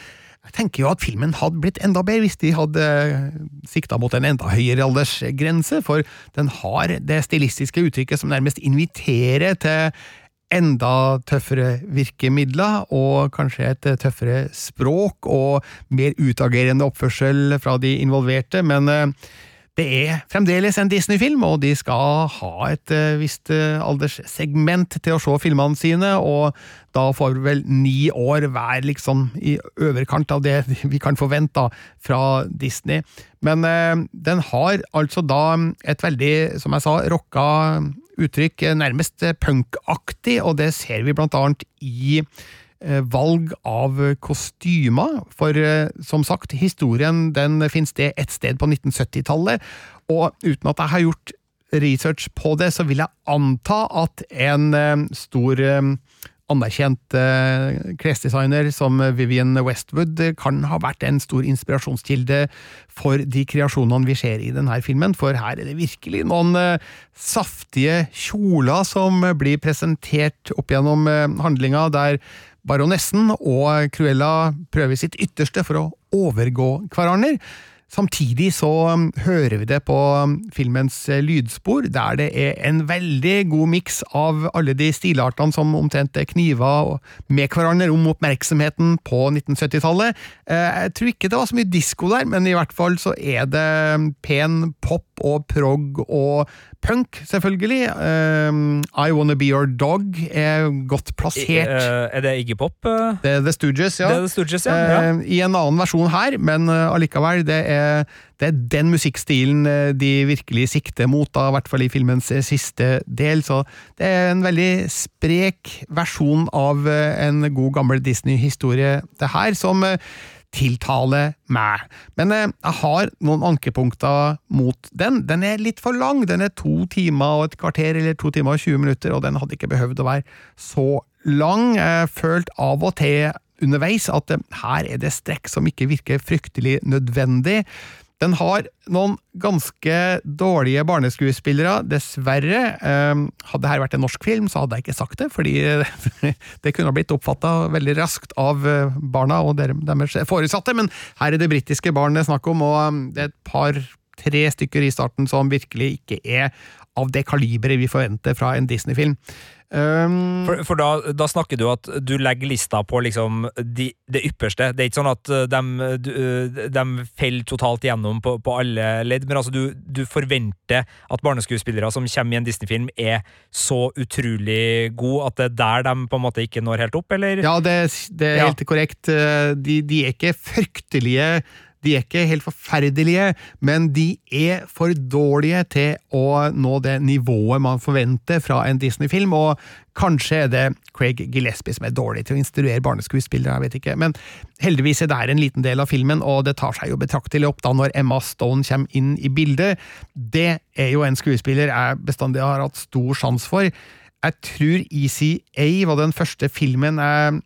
jeg tenker jo at filmen hadde blitt enda bedre hvis de hadde eh, sikta mot en enda høyere aldersgrense, for den har det stilistiske uttrykket som nærmest inviterer til enda tøffere virkemidler, og kanskje et tøffere språk og mer utagerende oppførsel fra de involverte, men eh, det er fremdeles en Disney-film, og de skal ha et uh, visst uh, alderssegment til å se filmene sine, og da får vi vel ni år hver, liksom i overkant av det [LAUGHS] vi kan forvente fra Disney. Men eh, den har altså da et veldig, som jeg sa, rocka uttrykk, nærmest punkaktig, og det ser vi blant annet i Eh, valg av kostymer. For eh, som sagt, historien den finner sted et sted på 1970-tallet, og uten at jeg har gjort research på det, så vil jeg anta at en eh, stor eh, anerkjent eh, klesdesigner som Vivian Westwood eh, kan ha vært en stor inspirasjonskilde for de kreasjonene vi ser i denne filmen, for her er det virkelig noen eh, saftige kjoler som blir presentert opp gjennom eh, handlinga, der baronessen og Cruella prøver sitt ytterste for å overgå hverandre. Samtidig så um, hører vi det på um, filmens eh, lydspor, der det er en veldig god miks av alle de stilartene som omtrent kniver med hverandre om oppmerksomheten på 1970-tallet. Eh, Jeg tror ikke det var så mye disko der, men i hvert fall så er det um, pen pop og prog og punk, selvfølgelig. Um, I Wanna Be Your Dog er godt plassert. Eh, er det Iggy Pop? eh? Det er The Stooges, ja. The Stooges, ja. ja. Eh, I en annen versjon her, men eh, allikevel, det er, det er den musikkstilen de virkelig sikter mot, da, i hvert fall i filmens siste del. Så det er en veldig sprek versjon av en god gammel Disney-historie, det her, som tiltaler meg. Men eh, jeg har noen ankepunkter mot den. Den er litt for lang. Den er to timer og et kvarter, eller to timer og 20 minutter, og den hadde ikke behøvd å være så lang. Jeg følte av og til underveis at eh, her er det strekk som ikke virker fryktelig nødvendig. Den har noen ganske dårlige barneskuespillere, dessverre. Eh, hadde dette vært en norsk film, så hadde jeg ikke sagt det, fordi [LAUGHS] det kunne blitt oppfatta veldig raskt av eh, barna og deres foresatte, men her er det britiske barn det er snakk om, og eh, det er et par-tre stykker i starten som virkelig ikke er av det kaliberet vi forventer fra en Disney-film. Um, For, for da, da snakker du at du legger lista på liksom de, det ypperste. Det er ikke sånn at de, uh, de faller totalt igjennom på, på alle ledd, men altså du, du forventer at barneskuespillere som kommer i en Disney-film, er så utrolig gode at det er der de på en måte ikke når helt opp, eller? Ja, det, det er Ja. helt korrekt. Eh, De, de er ikke fryktelige, de er ikke helt forferdelige, men de er for dårlige til å nå det nivået man forventer fra en Disney-film, og kanskje er det Craig Gillespie som er dårlig til å instruere barneskuespillere, jeg vet ikke, men heldigvis er det en liten del av filmen, og det tar seg jo betraktelig opp da når Emma Stone kommer inn i bildet. Det er jo en skuespiller jeg bestandig har hatt stor sjans for. Jeg tror ECA var den første filmen jeg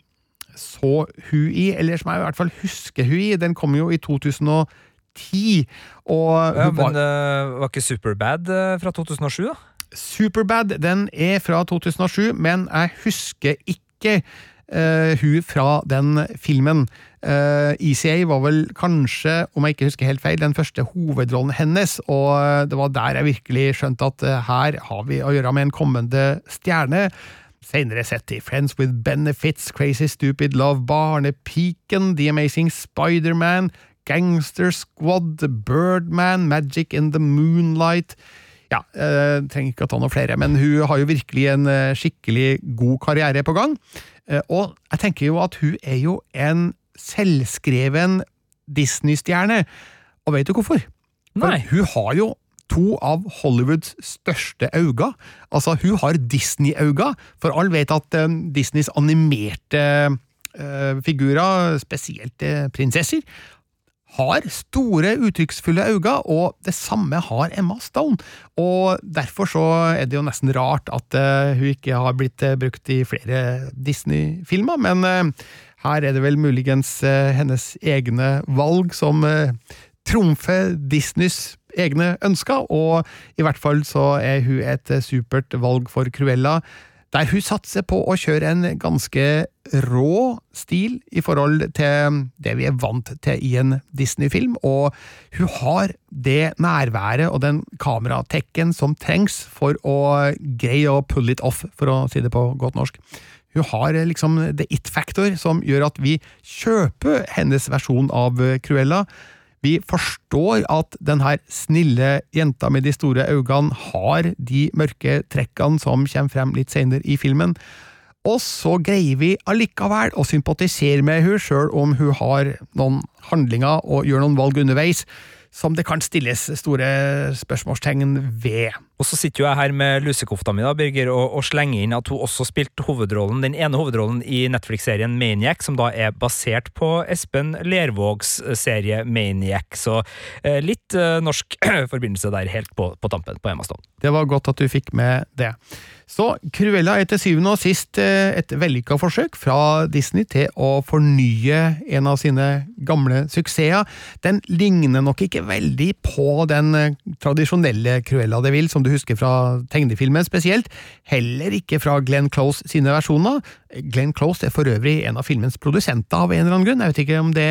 så hun i, eller som jeg i hvert fall husker hun i. Den kom jo i 2010, og Ja, men var uh, var ikke Superbad uh, fra 2007, da? Superbad, den er fra 2007, men jeg husker ikke uh, hun fra den filmen. Uh, ECA var vel kanskje, om jeg ikke husker helt feil, den første hovedrollen hennes, og eh, det var der jeg virkelig skjønte at uh, her har vi å gjøre med en kommende stjerne. Senere sett i Friends with Benefits, Crazy Stupid Love, Barnepiken, The Amazing Spider-Man, Gangster Squad, Birdman, Magic in the Moonlight Ja, eh, trenger ikke å ta noen flere, men hun har jo virkelig en eh, skikkelig god karriere på gang. Eh, og jeg tenker jo at hun er jo en selvskreven Disney-stjerne, og vet du hvorfor? Nei. For hun har jo to av Hollywoods største øyne. Altså, hun har Disney-øyne, for alle vet at eh, Disneys animerte eh, figurer, spesielt eh, prinsesser, har store, uttrykksfulle øyne, og det samme har Emma Stone. Og derfor så er det jo nesten rart at eh, hun ikke har blitt eh, brukt i flere Disney-filmer, men eh, her er det vel muligens hennes egne valg som trumfer Disneys egne ønsker, og i hvert fall så er hun et supert valg for Cruella, der hun satser på å kjøre en ganske rå stil i forhold til det vi er vant til i en Disney-film, og hun har det nærværet og den kameratekken som trengs for å greie å pull it off, for å si det på godt norsk. Hun har eh, liksom the it-factor som gjør at vi kjøper hennes versjon av Cruella. Vi forstår at denne snille jenta med de store øynene har de mørke trekkene som kommer frem litt senere i filmen. Og så greier vi allikevel å sympatisere med hun sjøl om hun har noen handlinger og gjør noen valg underveis som det kan stilles store spørsmålstegn ved. Og så sitter jo jeg her med lusekofta mi da, Birger, og, og slenger inn at hun også spilte hovedrollen, den ene hovedrollen i Netflix-serien Maniac, som da er basert på Espen Lervågs serie Maniac. Så eh, litt eh, norsk [CLEARS THROAT] forbindelse der helt på, på tampen på Emma Stone. Det var godt at du fikk med det. Så Cruella er til syvende og sist eh, et vellykka forsøk fra Disney til å fornye en av sine gamle suksesser. Den ligner nok ikke veldig på den eh, tradisjonelle Cruella de Vil, som du husker fra tegnefilmen spesielt. Heller ikke fra Glenn Close sine versjoner. Glenn Close er for øvrig en av filmens produsenter av en eller annen grunn. Jeg vet ikke om det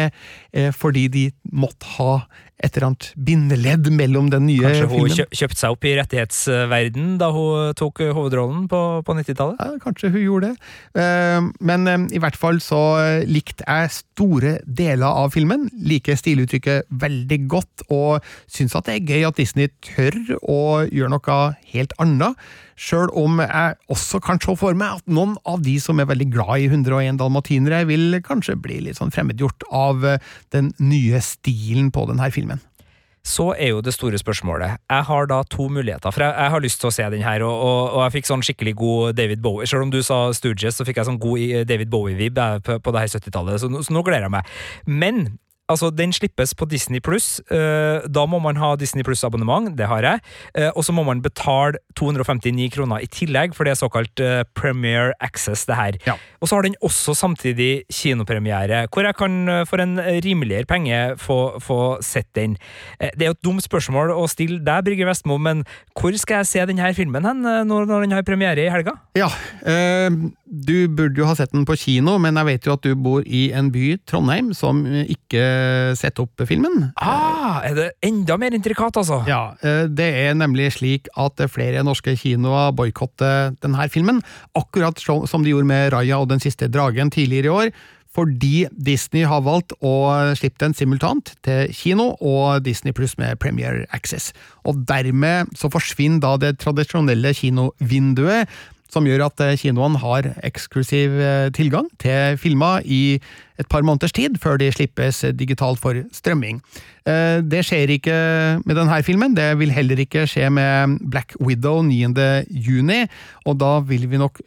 er fordi de måtte ha et eller annet bindeledd mellom den nye Kanskje hun Kanskje hun kjøpte seg opp i rettighetsverden da hun tok eh, hovedrollen på, på 90-tallet? Ja, kanskje hun gjorde det. Eh, Men eh, i hvert fall så likte jeg store deler av filmen. Liker stiluttrykket veldig godt, og syns at det er gøy at Disney tør å gjøre noe helt annet. Sjøl om jeg også kan se for meg at noen av de som er veldig glad i 101 dalmatinere, vil kanskje bli litt sånn fremmedgjort av den nye stilen på denne filmen. Så er jo det store spørsmålet. Jeg har da to muligheter, for jeg, jeg har lyst til å se den her, og, og, og jeg fikk sånn skikkelig god David Bowie. Selv om du sa Stooges, så fikk jeg sånn god David Bowie-vib på, på det her 70-tallet, så, så nå gleder jeg meg. Men Altså, Den slippes på Disney pluss. da må man ha Disney pluss-abonnement, det har jeg. Eh, og så må man betale 259 kroner i tillegg, for det er såkalt uh, Premiere Access, det her. Ja. Og så har den også samtidig kinopremiere, hvor jeg kan eh, for en rimeligere penge få, få sett den. Eh, det er jo et dumt spørsmål å stille deg, Brygge Vestmo, men hvor skal jeg se denne filmen hen eh, når, når den har premiere i helga? Ja, eh, du burde jo ha sett den på kino, men jeg vet jo at du bor i en by, Trondheim, som ikke setter opp filmen. Ah, er det enda mer intrikat, altså? Ja, eh, det er nemlig slik at flere norske kinoer boikotter denne filmen, akkurat som de gjorde med Raya og Den siste dragen tidligere i år, fordi Disney har valgt å slippe den simultant til kino og Disney pluss med Premier Access. Og dermed så forsvinner da det tradisjonelle kinovinduet, som gjør at eh, kinoene har eksklusiv eh, tilgang til filmer i et par måneders tid, før de slippes digitalt for strømming. Eh, Det skjer ikke med denne filmen, det vil heller ikke skje med Black Widow 9. juni, og da vil vi nok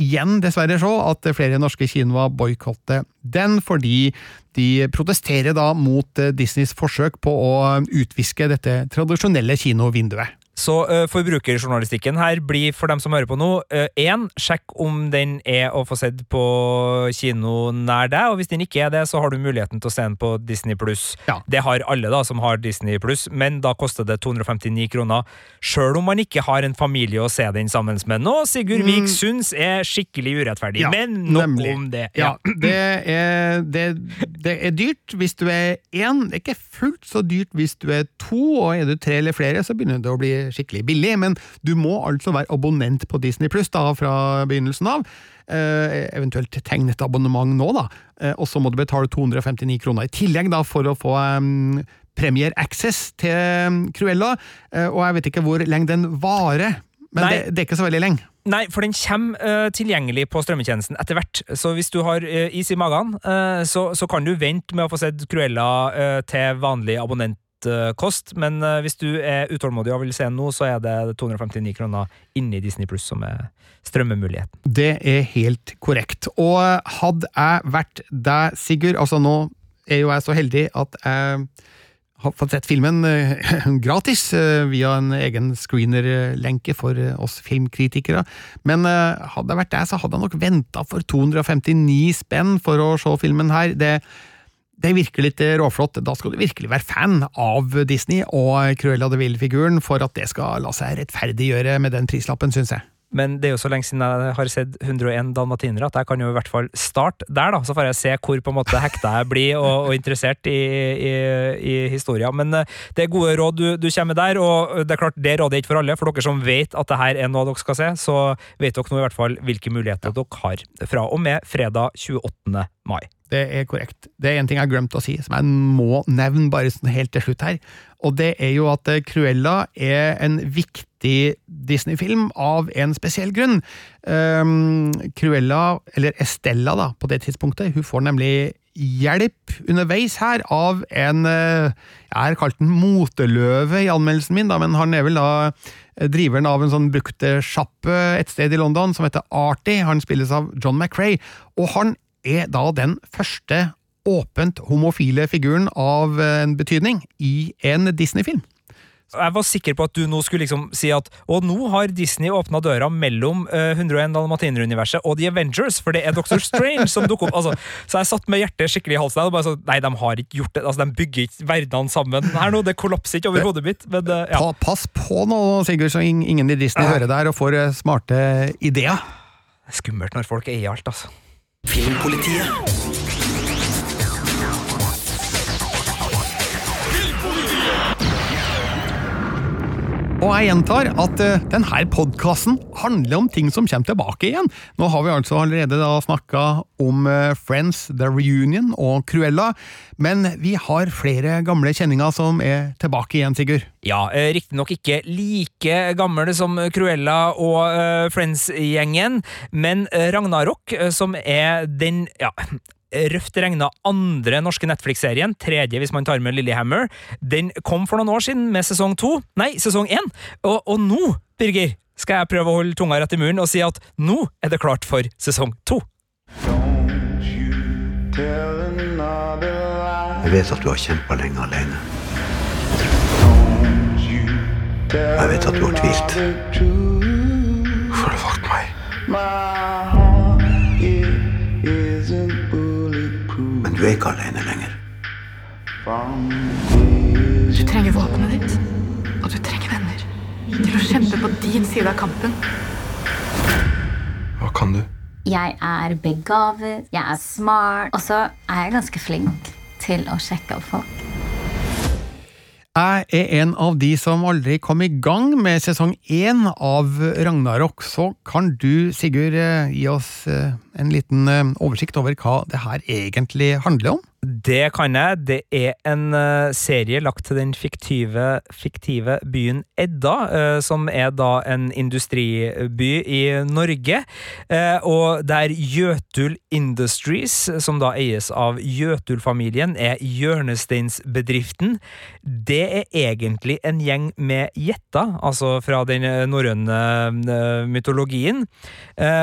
igjen dessverre se at flere norske kinoer boikotter den, fordi de protesterer da mot Disneys forsøk på å utviske dette tradisjonelle kinovinduet. Så uh, forbrukerjournalistikken her blir for dem som hører på nå, én, sjekk om den er å få sett på kino nær deg, og hvis den ikke er det, så har du muligheten til å se den på Disney pluss. Ja. Det har alle da som har Disney pluss, men da koster det 259 kroner, sjøl om man ikke har en familie å se den sammen med. Nå, Sigurd Vik syns er skikkelig urettferdig, Ja, men nok nemlig. om det. Ja, [CLEARS THROAT] det er, det, det er dyrt hvis du er én, det er ikke fullt så dyrt hvis du er to, og er du tre eller flere, så begynner det å bli skikkelig billig, men du må altså være abonnent på Disney Pluss fra begynnelsen av. Eh, eventuelt tegn et abonnement nå, da. Eh, og så må du betale 259 kroner i tillegg da, for å få um, Premier Access til Cruella, eh, og jeg vet ikke hvor lenge den varer, men det, det er ikke så veldig lenge. Nei, for den kommer uh, tilgjengelig på strømmetjenesten etter hvert. Så hvis du har uh, is i magen, uh, så, så kan du vente med å få sett Cruella til vanlig abonnentkost. Men eh, hvis du er utålmodig og vil se nå, så er det 259 kroner inni Disney Pluss som er strømmemuligheten. Det er helt korrekt. Og hadde jeg vært deg, Sigurd Altså, nå er jo jeg så heldig at jeg har fått sett filmen eh, [LAUGHS] gratis eh, via en egen screener-lenke for eh, oss filmkritikere. Men eh, hadde jeg vært deg, så hadde jeg nok venta for 259 spenn for å se filmen her. Det det virker litt eh, råflott. Da skal du virkelig være fan av Disney og Cruella de Vil-figuren for at det skal la seg rettferdiggjøre med den prislappen, syns jeg. Men det er jo så lenge siden jeg har sett 101 dalmatinere at jeg kan jo i hvert fall starte der, da. Så får jeg se hvor på en måte hekta jeg blir og, og interessert i, i, i historien. Men eh, det er gode råd du, du kommer med der, og det er klart det rådet er ikke for alle. For dere som vet at det her er noe dere skal se, så vet dere nå i hvert fall hvilke muligheter dere har fra og med fredag 28. mai. Det er korrekt. Det er en ting jeg har glemt å si, som jeg må nevne bare sånn helt til slutt her. Og det er jo at eh, Cruella er en viktig Disney-film av en spesiell grunn. Um, Cruella, eller Estella da, på det tidspunktet, hun får nemlig hjelp underveis her av en eh, Jeg har kalt den moteløve i anmeldelsen min, da, men han er vel da eh, driveren av en sånn bruktsjappe et sted i London som heter Artie. Han spilles av John McRae, og han er da den første åpent homofile figuren av en betydning i en Disney-film. Jeg var sikker på at du nå skulle liksom si at Og nå har Disney åpna døra mellom uh, 101 Dalmatiner-universet og The Avengers, for det er Doctor Strange som dukker opp. Altså, så jeg satt med hjertet skikkelig i halsen. Og bare så, Nei, de har ikke gjort det. Altså, De bygger ikke verdenene sammen her nå. Det kollapser ikke over hodet mitt. Men, uh, ja. Pa, pass på nå, Sigurd, så ingen i Disney hører der og får eh, smarte ideer. Det er skummelt når folk eier alt, altså. Filmpolitiet. Og jeg gjentar at uh, denne podkasten handler om ting som kommer tilbake igjen. Nå har vi altså allerede da snakka om eh, Friends, The Reunion og Cruella, men vi har flere gamle kjenninger som er tilbake igjen, Sigurd. Ja, eh, riktignok ikke like gamle som Cruella og eh, Friends-gjengen, men eh, Ragnarok, eh, som er den ja, røft regna andre norske Netflix-serien, tredje hvis man tar med Lillehammer, den kom for noen år siden med sesong to, nei, sesong én, og, og nå, Birger, skal jeg prøve å holde tunga rett i muren og si at nå er det klart for sesong to. Jeg vet at du har kjempa lenge alene. Jeg vet at du har tvilt. Du er ikke alene lenger. Du trenger våpenet ditt, og du trenger venner. Til å kjempe på din side av kampen. Hva kan du? Jeg er begavet, jeg er smart, og så er jeg ganske flink til å sjekke opp folk. Jeg er en av de som aldri kom i gang med sesong én av Ragnarok, så kan du, Sigurd, eh, gi oss eh, en liten eh, oversikt over hva det her egentlig handler om? Det kan jeg. Det er en eh, serie lagt til den fiktive, fiktive byen Edda, eh, som er da en industriby i Norge. Eh, og der Jøtul Industries, som da eies av Jøtul-familien, er hjørnesteinsbedriften. Det er egentlig en gjeng med gjetter, altså fra den norrøne mytologien.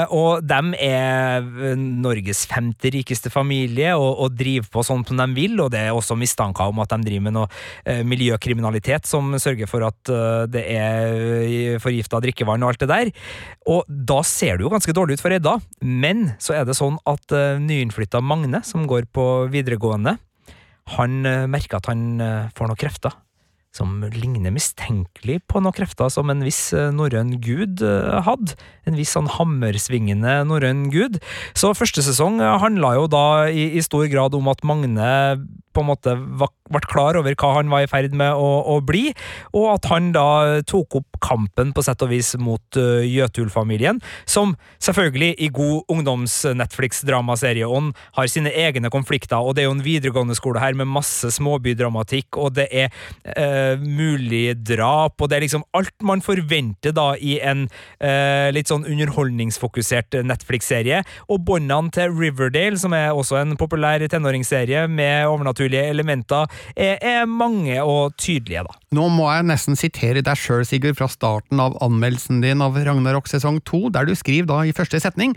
Og dem er Norges femte rikeste familie og, og driver på sånn som de vil, og det er også mistanker om at de driver med noe eh, miljøkriminalitet som sørger for at eh, det er forgifta drikkevann og alt det der. Og da ser det jo ganske dårlig ut for Edda, men så er det sånn at nyinnflytta Magne, som går på videregående, han merker at han eh, får noen krefter som ligner mistenkelig på noen krefter som en viss eh, norrøn gud eh, hadde. En viss sånn hammersvingende norrøn gud. Så første sesong eh, handla jo da i, i stor grad om at Magne på en måte ble klar over hva han var i ferd med å, å bli, og at han da tok opp kampen på sett og vis mot uh, Jøtul-familien, som selvfølgelig i god ungdoms-Netflix-dramaserieånd har sine egne konflikter, og det er jo en videregående skole her med masse småbydramatikk, og det er uh, mulig drap, og det er liksom alt man forventer da i en uh, litt sånn underholdningsfokusert Netflix-serie, og båndene til Riverdale, som er også en populær tenåringsserie med overnaturlige elementer, er, er mange og tydelige, da. Nå må jeg nesten sitere deg sjøl, Sigurd, fra starten av anmeldelsen din av Ragnarok sesong to, der du skriver da i første setning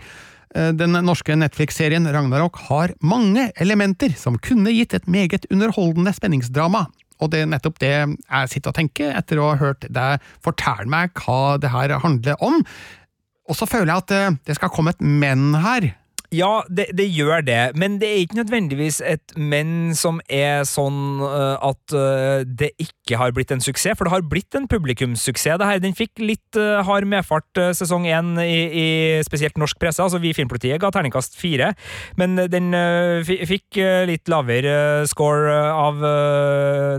eh, den norske Netflix-serien Ragnarok har mange elementer som kunne gitt et meget underholdende spenningsdrama. Og det er nettopp det jeg sitter og tenker etter å ha hørt deg fortelle meg hva det her handler om. Og så føler jeg at eh, det skal komme et men her. Ja, det, det gjør det, men det er ikke nødvendigvis et men som er sånn uh, at uh, det ikke har blitt en suksess, for det har blitt en publikumssuksess. det her. Den fikk litt uh, hard medfart sesong én i, i spesielt norsk presse. altså Vi i Filmpolitiet ga terningkast fire, men den fikk litt lavere score av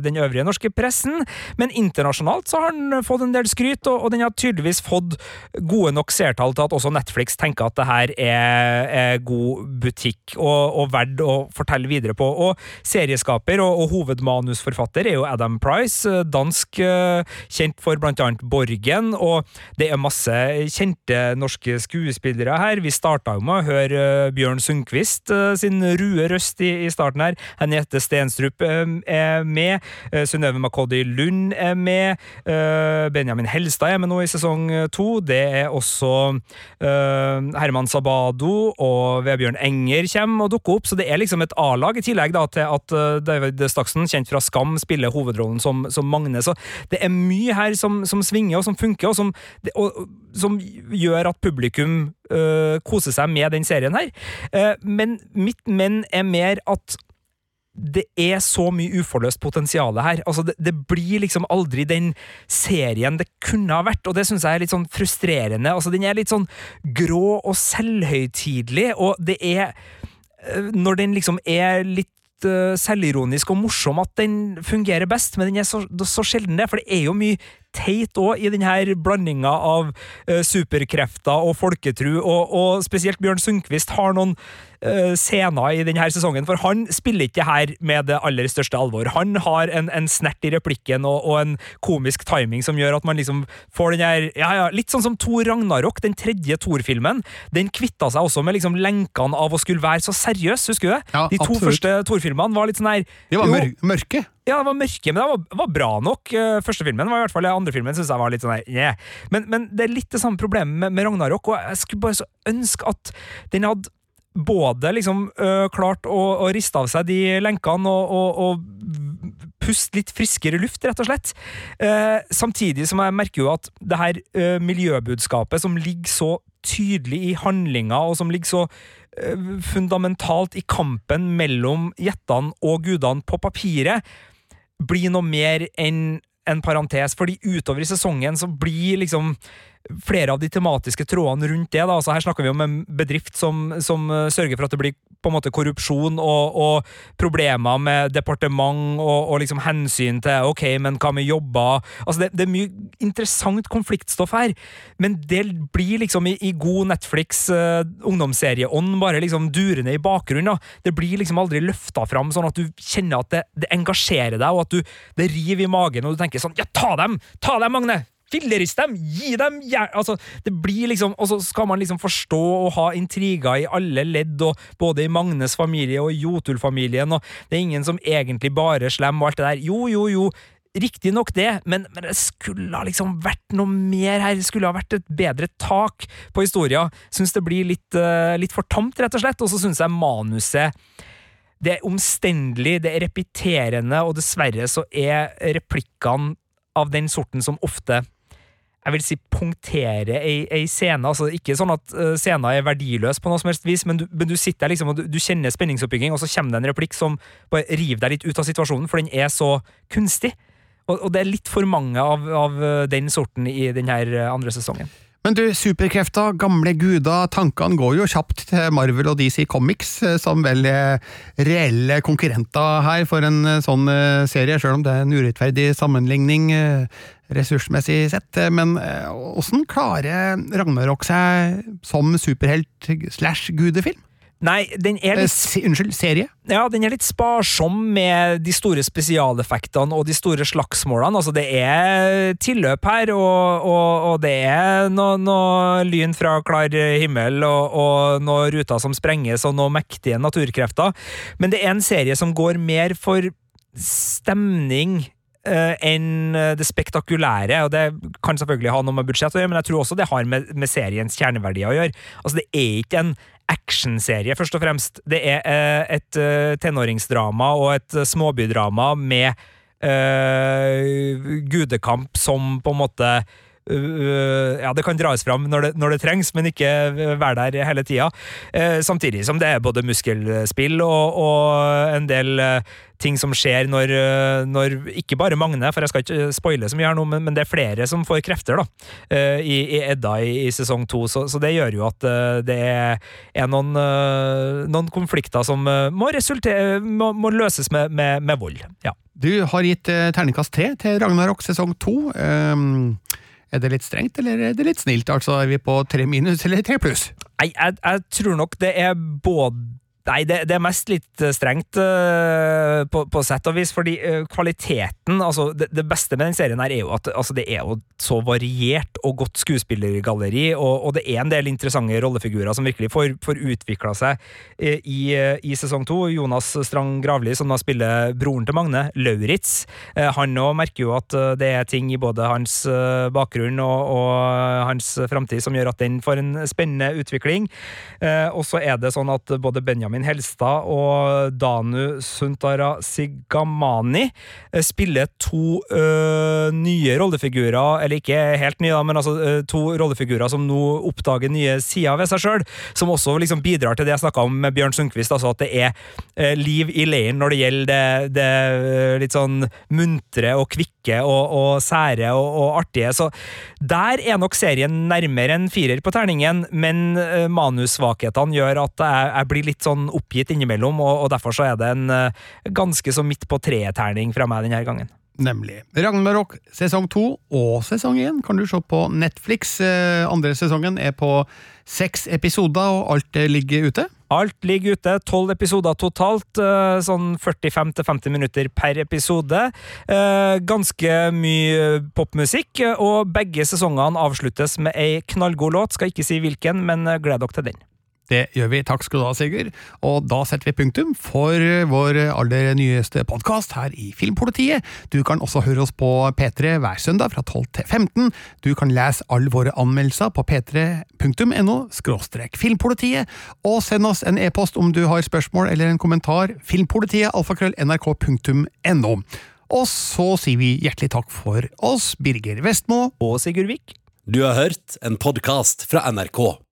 den øvrige norske pressen. Men internasjonalt så har den fått en del skryt, og, og den har tydeligvis fått gode nok seertall til at også Netflix tenker at det her er, er god butikk og, og verdt å fortelle videre på. Og serieskaper og, og hovedmanusforfatter er jo Adam Price, eh, dansk, eh, kjent for blant annet Borgen, og det er masse kjente norske skuespillere her. Vi starta med å høre eh, Bjørn Sundquist sin rue røst i, i starten her. Henriette Stenstrup er med. Synnøve Makodi Lund er med. Benjamin Helstad er med nå i sesong to. Det er også Herman Sabado og Vebjørn Enger kommer og dukker opp, så det er liksom et A-lag, i tillegg da til at eh, David Staksen, kjent fra Skam, spiller hovedrollen som, som Magne. Så det er mye her som, som svinger og som funker, og som, og, som gjør at publikum øh, koser seg med den serien her. Eh, men mitt men er mer at det er så mye uforløst potensial her. Altså, det, det blir liksom aldri den serien det kunne ha vært, og det syns jeg er litt sånn frustrerende. Altså, den er litt sånn grå og selvhøytidelig, og det er øh, Når den liksom er litt øh, selvironisk og morsom at den fungerer best, men den er så, så sjelden det, for det er jo mye teit òg i denne blandinga av uh, superkrefter og folketru, og, og spesielt Bjørn Sundquist har noen øh, scener i denne sesongen, for han spiller ikke her med det aller største alvor. Han har en, en snert i replikken og, og en komisk timing som gjør at man liksom får den her ja, ja, Litt sånn som Thor Ragnarok, den tredje Thor-filmen. Den kvitta seg også med liksom lenkene av å skulle være så seriøs, husker du det? Ja, De to absolutt. første Thor-filmene var litt sånn her De var mør mørke. Ja, det var mørke, men det var, var bra nok. Eh, Første filmen var i hvert fall. Andre filmen syns jeg var litt sånn yeah. men, men det er litt det samme problemet med, med Ragnarok, og jeg skulle bare så ønske at den hadde både liksom øh, klart å, å riste av seg de lenkene og, og, og puste litt friskere luft, rett og slett. Eh, samtidig som jeg merker jo at det her øh, miljøbudskapet som ligger så tydelig i handlinga, og som ligger så øh, fundamentalt i kampen mellom jettene og gudene på papiret, blir noe mer enn en parentes, fordi utover i sesongen så blir liksom flere av de tematiske trådene rundt det. da, altså Her snakker vi om en bedrift som, som eh, sørger for at det blir på en måte korrupsjon og, og problemer med departement og, og liksom hensyn til ok, men hva med jobber? Altså det, det er mye interessant konfliktstoff her, men det blir liksom i, i god Netflix uh, ungdomsserieånd bare liksom durende i bakgrunnen. da. Det blir liksom aldri løfta fram sånn at du kjenner at det, det engasjerer deg, og at du, det river i magen, og du tenker sånn ja, ta dem! Ta dem, Magne! Fillerist dem! Gi dem jern... Altså, det blir liksom Og så skal man liksom forstå og ha intriger i alle ledd, og både i Magnes familie og i Jotul-familien, og det er ingen som egentlig bare er slem og alt det der. Jo, jo, jo. Riktignok det, men, men det skulle ha liksom vært noe mer her. Det skulle ha vært et bedre tak på historia. Syns det blir litt, uh, litt for tamt, rett og slett. Og så syns jeg manuset det er omstendelig, det er repeterende, og dessverre så er replikkene av den sorten som ofte jeg vil si punktere ei, ei scene. altså Ikke sånn at uh, scenen er verdiløs, på noe som helst vis, men du, men du sitter der liksom, og du, du kjenner spenningsoppbygging, og så kommer det en replikk som bare river deg litt ut av situasjonen, for den er så kunstig. Og, og det er litt for mange av, av uh, den sorten i denne andre sesongen. Men du, superkrefter, gamle guder, tankene går jo kjapt til Marvel og DC Comics, eh, som vel er reelle konkurrenter her for en eh, sånn eh, serie, sjøl om det er en urettferdig sammenligning eh, ressursmessig sett. Eh, Men eh, åssen klarer Ragnarok seg som superhelt slash gudefilm? Nei, den er Eh, litt se, unnskyld, serie? Ja, den er litt sparsom med de store spesialeffektene og de store slagsmålene. Altså, det er tilløp her, og, og, og det er noe, noe lyn fra klar himmel, og, og noe ruter som sprenges, og noen mektige naturkrefter. Men det er en serie som går mer for stemning eh, enn det spektakulære, og det kan selvfølgelig ha noe med budsjett å gjøre, men jeg tror også det har med, med seriens kjerneverdier å gjøre. Altså, det er ikke en actionserie, først og fremst. Det er eh, et eh, tenåringsdrama og et eh, småbydrama med eh, gudekamp som på en måte ja, det kan dras fram når det, når det trengs, men ikke være der hele tida. Eh, samtidig som det er både muskelspill og, og en del eh, ting som skjer når, eh, når Ikke bare Magne, for jeg skal ikke spoile så mye her nå, men, men det er flere som får krefter da, i, i Edda i, i sesong to, så, så det gjør jo at det er, er noen, noen konflikter som må, resultere, må, må løses med, med, med vold. Ja. Du har gitt terningkast tre til Ragnarok sesong to. Um, er det litt strengt, eller er det litt snilt? Altså, Er vi på tre minus eller tre pluss? Nei, jeg, jeg tror nok det er både Nei, det, det, er mest litt eh, strengt uh, på, på, sett og vis, fordi uh, kvaliteten altså det, det, beste med den serien her er jo at altså, det er jo så variert og godt skuespillergalleri, og, og det er en del interessante rollefigurer som virkelig får, får utvikla seg uh, i, i, sesong to. Jonas Strang Gravli, som da spiller broren til Magne, Lauritz, han òg merker jo at det er ting i både hans bakgrunn og, og hans framtid som gjør at den får en spennende utvikling. og så er det sånn at både Benjamin Benjamin Helstad og Danu Suntara Sigamani eh, spiller to øh, nye rollefigurer, eller ikke helt nye, men altså uh, to rollefigurer som nå oppdager nye sider ved seg sjøl, som også liksom bidrar til det jeg snakka om med Bjørn Sundquist, altså at det er øh, liv i leiren når det gjelder det, det litt sånn muntre og kvikke og, og sære og, og, artige. Så der er nok serien nærmere en firer på terningen, men manussvakhetene gjør at jeg, jeg blir litt sånn sånn oppgitt innimellom, og, og derfor så er det en uh, ganske så midt på treet-terning fra meg denne gangen. Nemlig. Ragnarok sesong to og sesong én kan du se på Netflix. Uh, andre sesongen er på seks episoder, og alt ligger ute. Alt ligger ute. Tolv episoder totalt. Eh, sånn 45-50 minutter per episode. Ganske mye popmusikk, og begge sesongene avsluttes med ei knallgod låt. Skal ikke si hvilken, men gled dere til den. Det gjør vi. Takk skal du ha, Sigurd. Og da setter vi punktum for vår aller nyeste podkast her i Filmpolitiet. Du kan også høre oss på P3 hver søndag fra 12 til 15. Du kan lese alle våre anmeldelser på p3.no filmpolitiet, og send oss en e-post om du har spørsmål eller en kommentar. Filmpolitiet, alfakrøll, nrk.no. Og så sier vi hjertelig takk for oss, Birger Vestmo og Sigurd Vik. Du har hørt en podkast fra NRK.